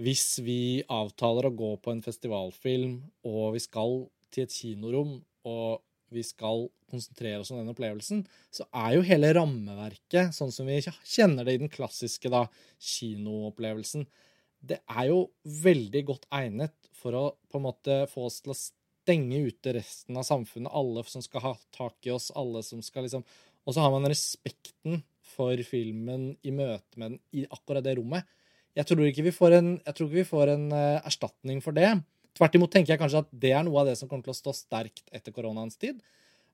hvis vi avtaler å gå på en festivalfilm, og vi skal til et kinorom, og vi skal konsentrere oss om den opplevelsen, så er jo hele rammeverket, sånn som vi kjenner det i den klassiske da, kinoopplevelsen, det er jo veldig godt egnet for å på en måte få oss til å stenge ute resten av samfunnet, alle som skal ha tak i oss, alle som skal liksom Og så har man respekten for filmen i møte med den i akkurat det rommet. Jeg tror ikke vi får en, ikke vi får en uh, erstatning for det. Tvert imot tenker jeg kanskje at det er noe av det som kommer til å stå sterkt etter koronaens tid.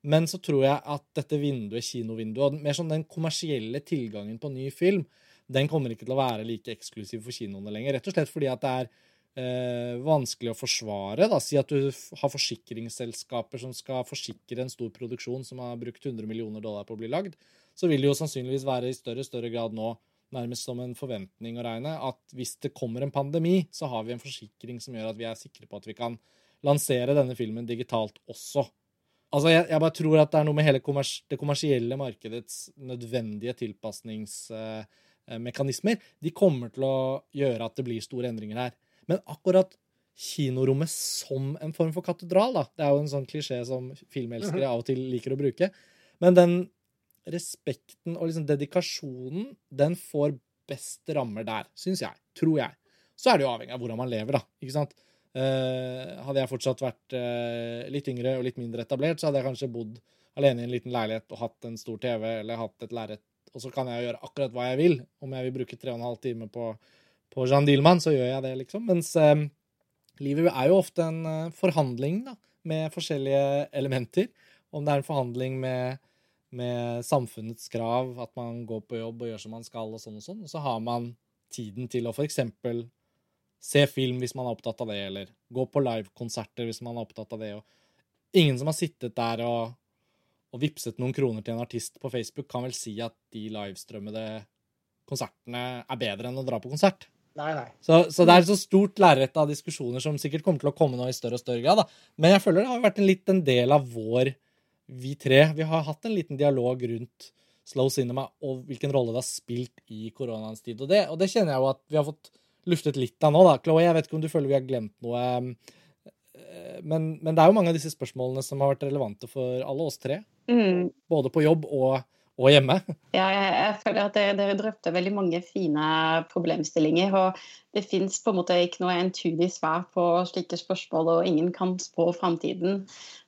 Men så tror jeg at dette vinduet, kinovinduet, og mer sånn den kommersielle tilgangen på ny film, den kommer ikke til å være like eksklusiv for kinoene lenger. Rett og slett fordi at det er eh, vanskelig å forsvare. Da. Si at du har forsikringsselskaper som skal forsikre en stor produksjon som har brukt 100 millioner dollar på å bli lagd. Så vil det jo sannsynligvis være i større større grad nå nærmest som en forventning å regne at hvis det kommer en pandemi, så har vi en forsikring som gjør at vi er sikre på at vi kan lansere denne filmen digitalt også. Altså, jeg, jeg bare tror at det er noe med hele kommers det kommersielle markedets nødvendige tilpasningsmekanismer. Eh, de kommer til å gjøre at det blir store endringer her. Men akkurat kinorommet som en form for katedral, da. Det er jo en sånn klisjé som filmelskere mhm. av og til liker å bruke. Men den respekten og liksom dedikasjonen, den får best rammer der, syns jeg. Tror jeg. Så er det jo avhengig av hvordan man lever, da. Ikke sant? Uh, hadde jeg fortsatt vært uh, litt yngre og litt mindre etablert, så hadde jeg kanskje bodd alene i en liten leilighet og hatt en stor TV eller hatt et lerret, og så kan jeg gjøre akkurat hva jeg vil. Om jeg vil bruke tre og en halv time på på Jean Dielmann, så gjør jeg det, liksom. Mens eh, livet er jo ofte en eh, forhandling da, med forskjellige elementer. Om det er en forhandling med, med, samfunnets krav, at man går på jobb og gjør som man skal, og sånn og sånn. Og så har man tiden til å f.eks. se film hvis man er opptatt av det, eller gå på livekonserter hvis man er opptatt av det. Og ingen som har sittet der og, og vippset noen kroner til en artist på Facebook, kan vel si at de livestrømmede konsertene er bedre enn å dra på konsert. Nei, nei. Så, så, det er så stort lerret av diskusjoner som sikkert kommer til å komme nå i større og større grad. Da. Men jeg føler det har vært en liten del av vår, vi tre. Vi har hatt en liten dialog rundt slow cinema og hvilken rolle det har spilt i koronaens tid. Og det, og det kjenner jeg jo at vi har fått luftet litt av nå. da. Chloé, jeg vet ikke om du føler vi har glemt noe. Eh, men, men, det er jo mange av disse spørsmålene som har vært relevante for alle oss tre. Mm. Både på jobb og og hjemme. Ja, jeg, jeg føler at dere, dere drøfter veldig mange fine problemstillinger. og Det fins ikke noe entydig svar på slike spørsmål, og ingen kan spå framtiden.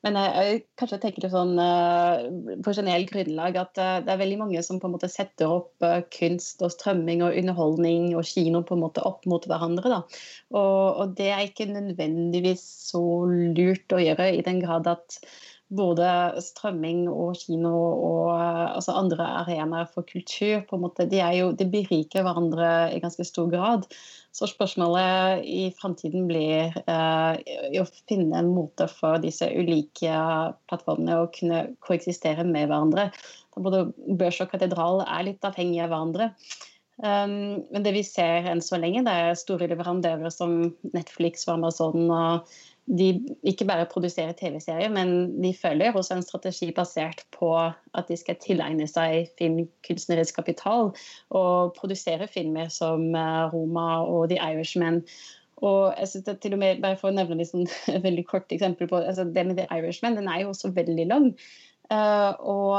Men jeg, jeg kanskje tenker det sånn uh, på generelt grunnlag at uh, det er veldig mange som på en måte setter opp uh, kunst og strømming og underholdning og kino på en måte opp mot hverandre. da. Og, og det er ikke nødvendigvis så lurt å gjøre, i den grad at både strømming og kino og altså andre arenaer for kultur på en måte, de, jo, de beriker hverandre i ganske stor grad. Så spørsmålet i framtiden blir eh, å finne en måte for disse ulike plattformene å kunne koeksistere med hverandre. Både børs og katedral er litt avhengige av hverandre. Um, men det vi ser enn så lenge, det er store leverandører som Netflix og Amazon og de ikke bare produserer TV-serier, men de følger også en strategi basert på at de skal tilegne seg filmkunstnerisk kapital og produsere filmer som eh, Roma og The Irishman. Og jeg synes til og med, bare for å nevne et sånn, veldig kort eksempel på altså det med The Irishman, den er jo også veldig lang. Uh, og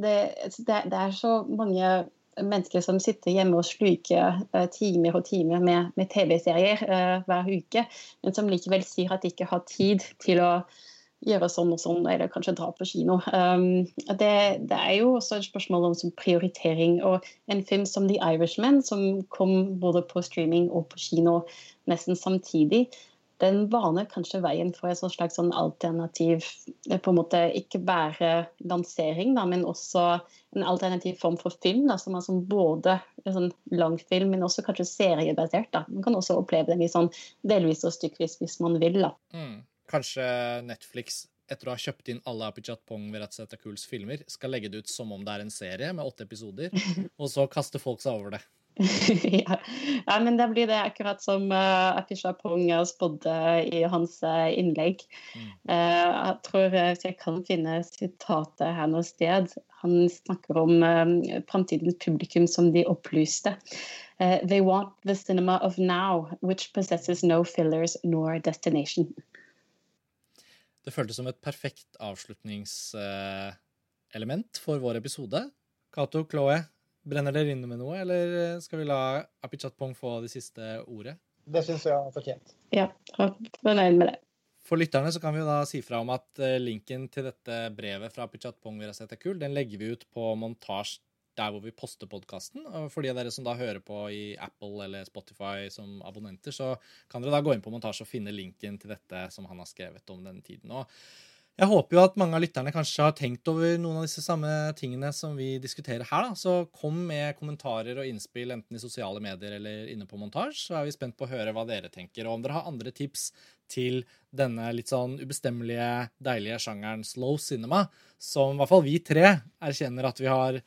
det, det, det, er så mange mennesker som sitter hjemme og sluker uh, timer og timer med, med TV-serier uh, hver uke, men som likevel sier at de ikke har tid til å gjøre sånn og sånn, eller kanskje dra på kino. Um, det, det, er jo også et spørsmål om prioritering. Og en film som The Irishman, som kom både på streaming og på kino nesten samtidig, den baner kanskje veien for en slags sånn alternativ eh, på en måte Ikke bare lansering, da, men også en alternativ form for film. Da, som er sånn både sånn langfilm, men også kanskje seriebasert. Da. Man kan også oppleve den i sånn delvis og stykkevis hvis man vil. da. Mm. Kanskje Netflix etter å ha kjøpt inn alle Apichat Pong Veratsetakouls filmer, skal legge det ut som om det er en serie med åtte episoder, og så kaster folk seg over det. ja. ja. men det blir det akkurat som uh, Apisha Pong spådde i hans uh, innlegg. Mm. Uh, jeg tror jeg kan finne sitatet her noe sted. Han snakker om uh, framtidens publikum som de opplyste. Uh, they want the cinema of now, which possesses no fillers nor destination. det føltes som et perfekt avslutningselement for vår episode. Cato, Chloé, brenner dere inne med noe, eller skal vi la Apichatpong få det siste ordet? Det syns jeg har fortjent. Ja, er fornøyd med det. For lytterne så kan vi jo da si fra om at eh, linken til dette brevet fra Apichatpong kul, den legger vi ut på montasj der hvor vi poster podkasten. For de av dere som da hører på i Apple eller Spotify som abonnenter, så kan dere da gå inn på montasje og finne linken til dette som han har skrevet om denne tiden. Og jeg håper jo at mange av lytterne kanskje har tenkt over noen av disse samme tingene som vi diskuterer her. da. Så kom med kommentarer og innspill enten i sosiale medier eller inne på montasje. Så er vi spent på å høre hva dere tenker. Og om dere har andre tips til denne litt sånn ubestemmelige, deilige sjangeren slow cinema, som i hvert fall vi tre erkjenner at vi har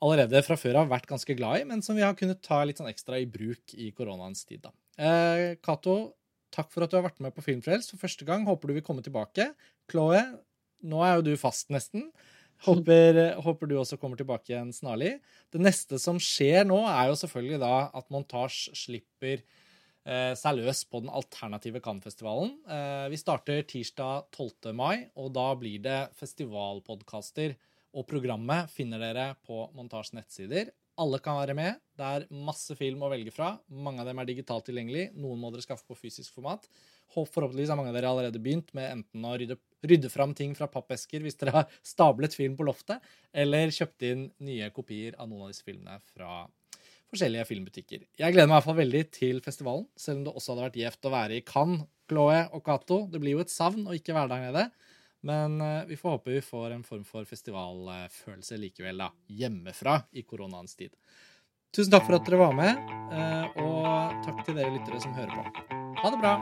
allerede fra før har vært ganske glad i, men som vi har kunnet ta litt sånn ekstra i bruk i koronaens tid. da. Eh, Cato, takk for at du har vært med på Filmfrelst for første gang. Håper du vil komme tilbake. Chloé, nå er jo du fast, nesten. Håper, håper, du også kommer tilbake igjen snarlig. Det neste som skjer nå, er jo selvfølgelig da at Montasj slipper eh, seg løs på den alternative Cannes-festivalen. Eh, vi starter tirsdag 12. mai, og da blir det festivalpodkaster og programmet finner dere på Montasjs nettsider. Alle kan være med. Det er masse film å velge fra. Mange av dem er digitalt tilgjengelig. Noen må dere skaffe på fysisk format. Forhåpentligvis har mange av dere allerede begynt med enten å rydde, rydde fram ting fra pappesker hvis dere har stablet film på loftet, eller kjøpt inn nye kopier av noen av disse filmene fra forskjellige filmbutikker. Jeg gleder meg i hvert fall veldig til festivalen, selv om det også hadde vært gjevt å være i Cannes, Chloé og Cato. Det blir jo et savn å ikke være der nede. Men uh, vi får håpe vi får en form for festivalfølelse likevel, da. Hjemmefra i koronaens tid. Tusen takk for at dere var med, uh, og takk til dere lyttere som hører på. Ha det bra!